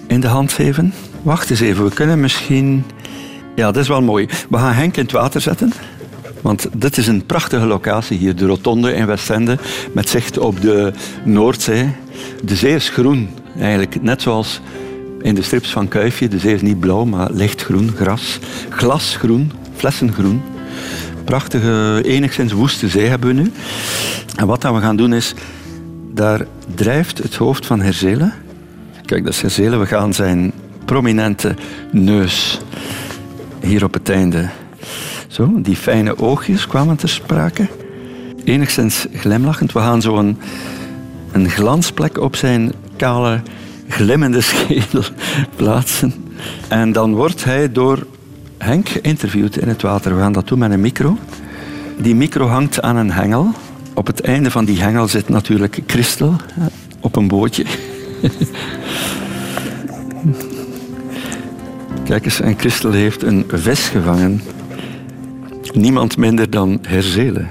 in de hand geven. Wacht eens even, we kunnen misschien. Ja, dat is wel mooi. We gaan Henk in het water zetten. Want dit is een prachtige locatie hier, de Rotonde in Westende, met zicht op de Noordzee. De zee is groen, eigenlijk net zoals in de strips van Kuifje. De zee is niet blauw, maar lichtgroen, gras. Glasgroen, flessengroen. Prachtige, enigszins woeste zee hebben we nu. En wat we gaan doen is, daar drijft het hoofd van Herzelen. Kijk, dat is Herzelen. We gaan zijn prominente neus hier op het einde. Zo, die fijne oogjes kwamen ter sprake. Enigszins glimlachend. We gaan zo een, een glansplek op zijn kale glimmende schedel plaatsen. En dan wordt hij door Henk geïnterviewd in het water. We gaan dat doen met een micro. Die micro hangt aan een hengel. Op het einde van die hengel zit natuurlijk Christel op een bootje. Kijk eens, en Christel heeft een vis gevangen. Niemand minder dan Herzelen.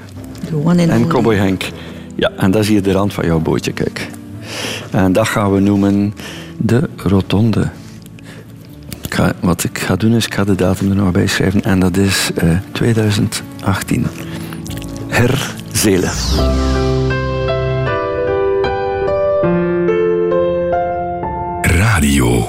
En Cowboy Henk. Ja, en dat is hier de rand van jouw bootje, kijk. En dat gaan we noemen de rotonde. Wat ik ga doen is, ik ga de datum er nog bij schrijven. En dat is eh, uh, 2018. Herzelen. Radio.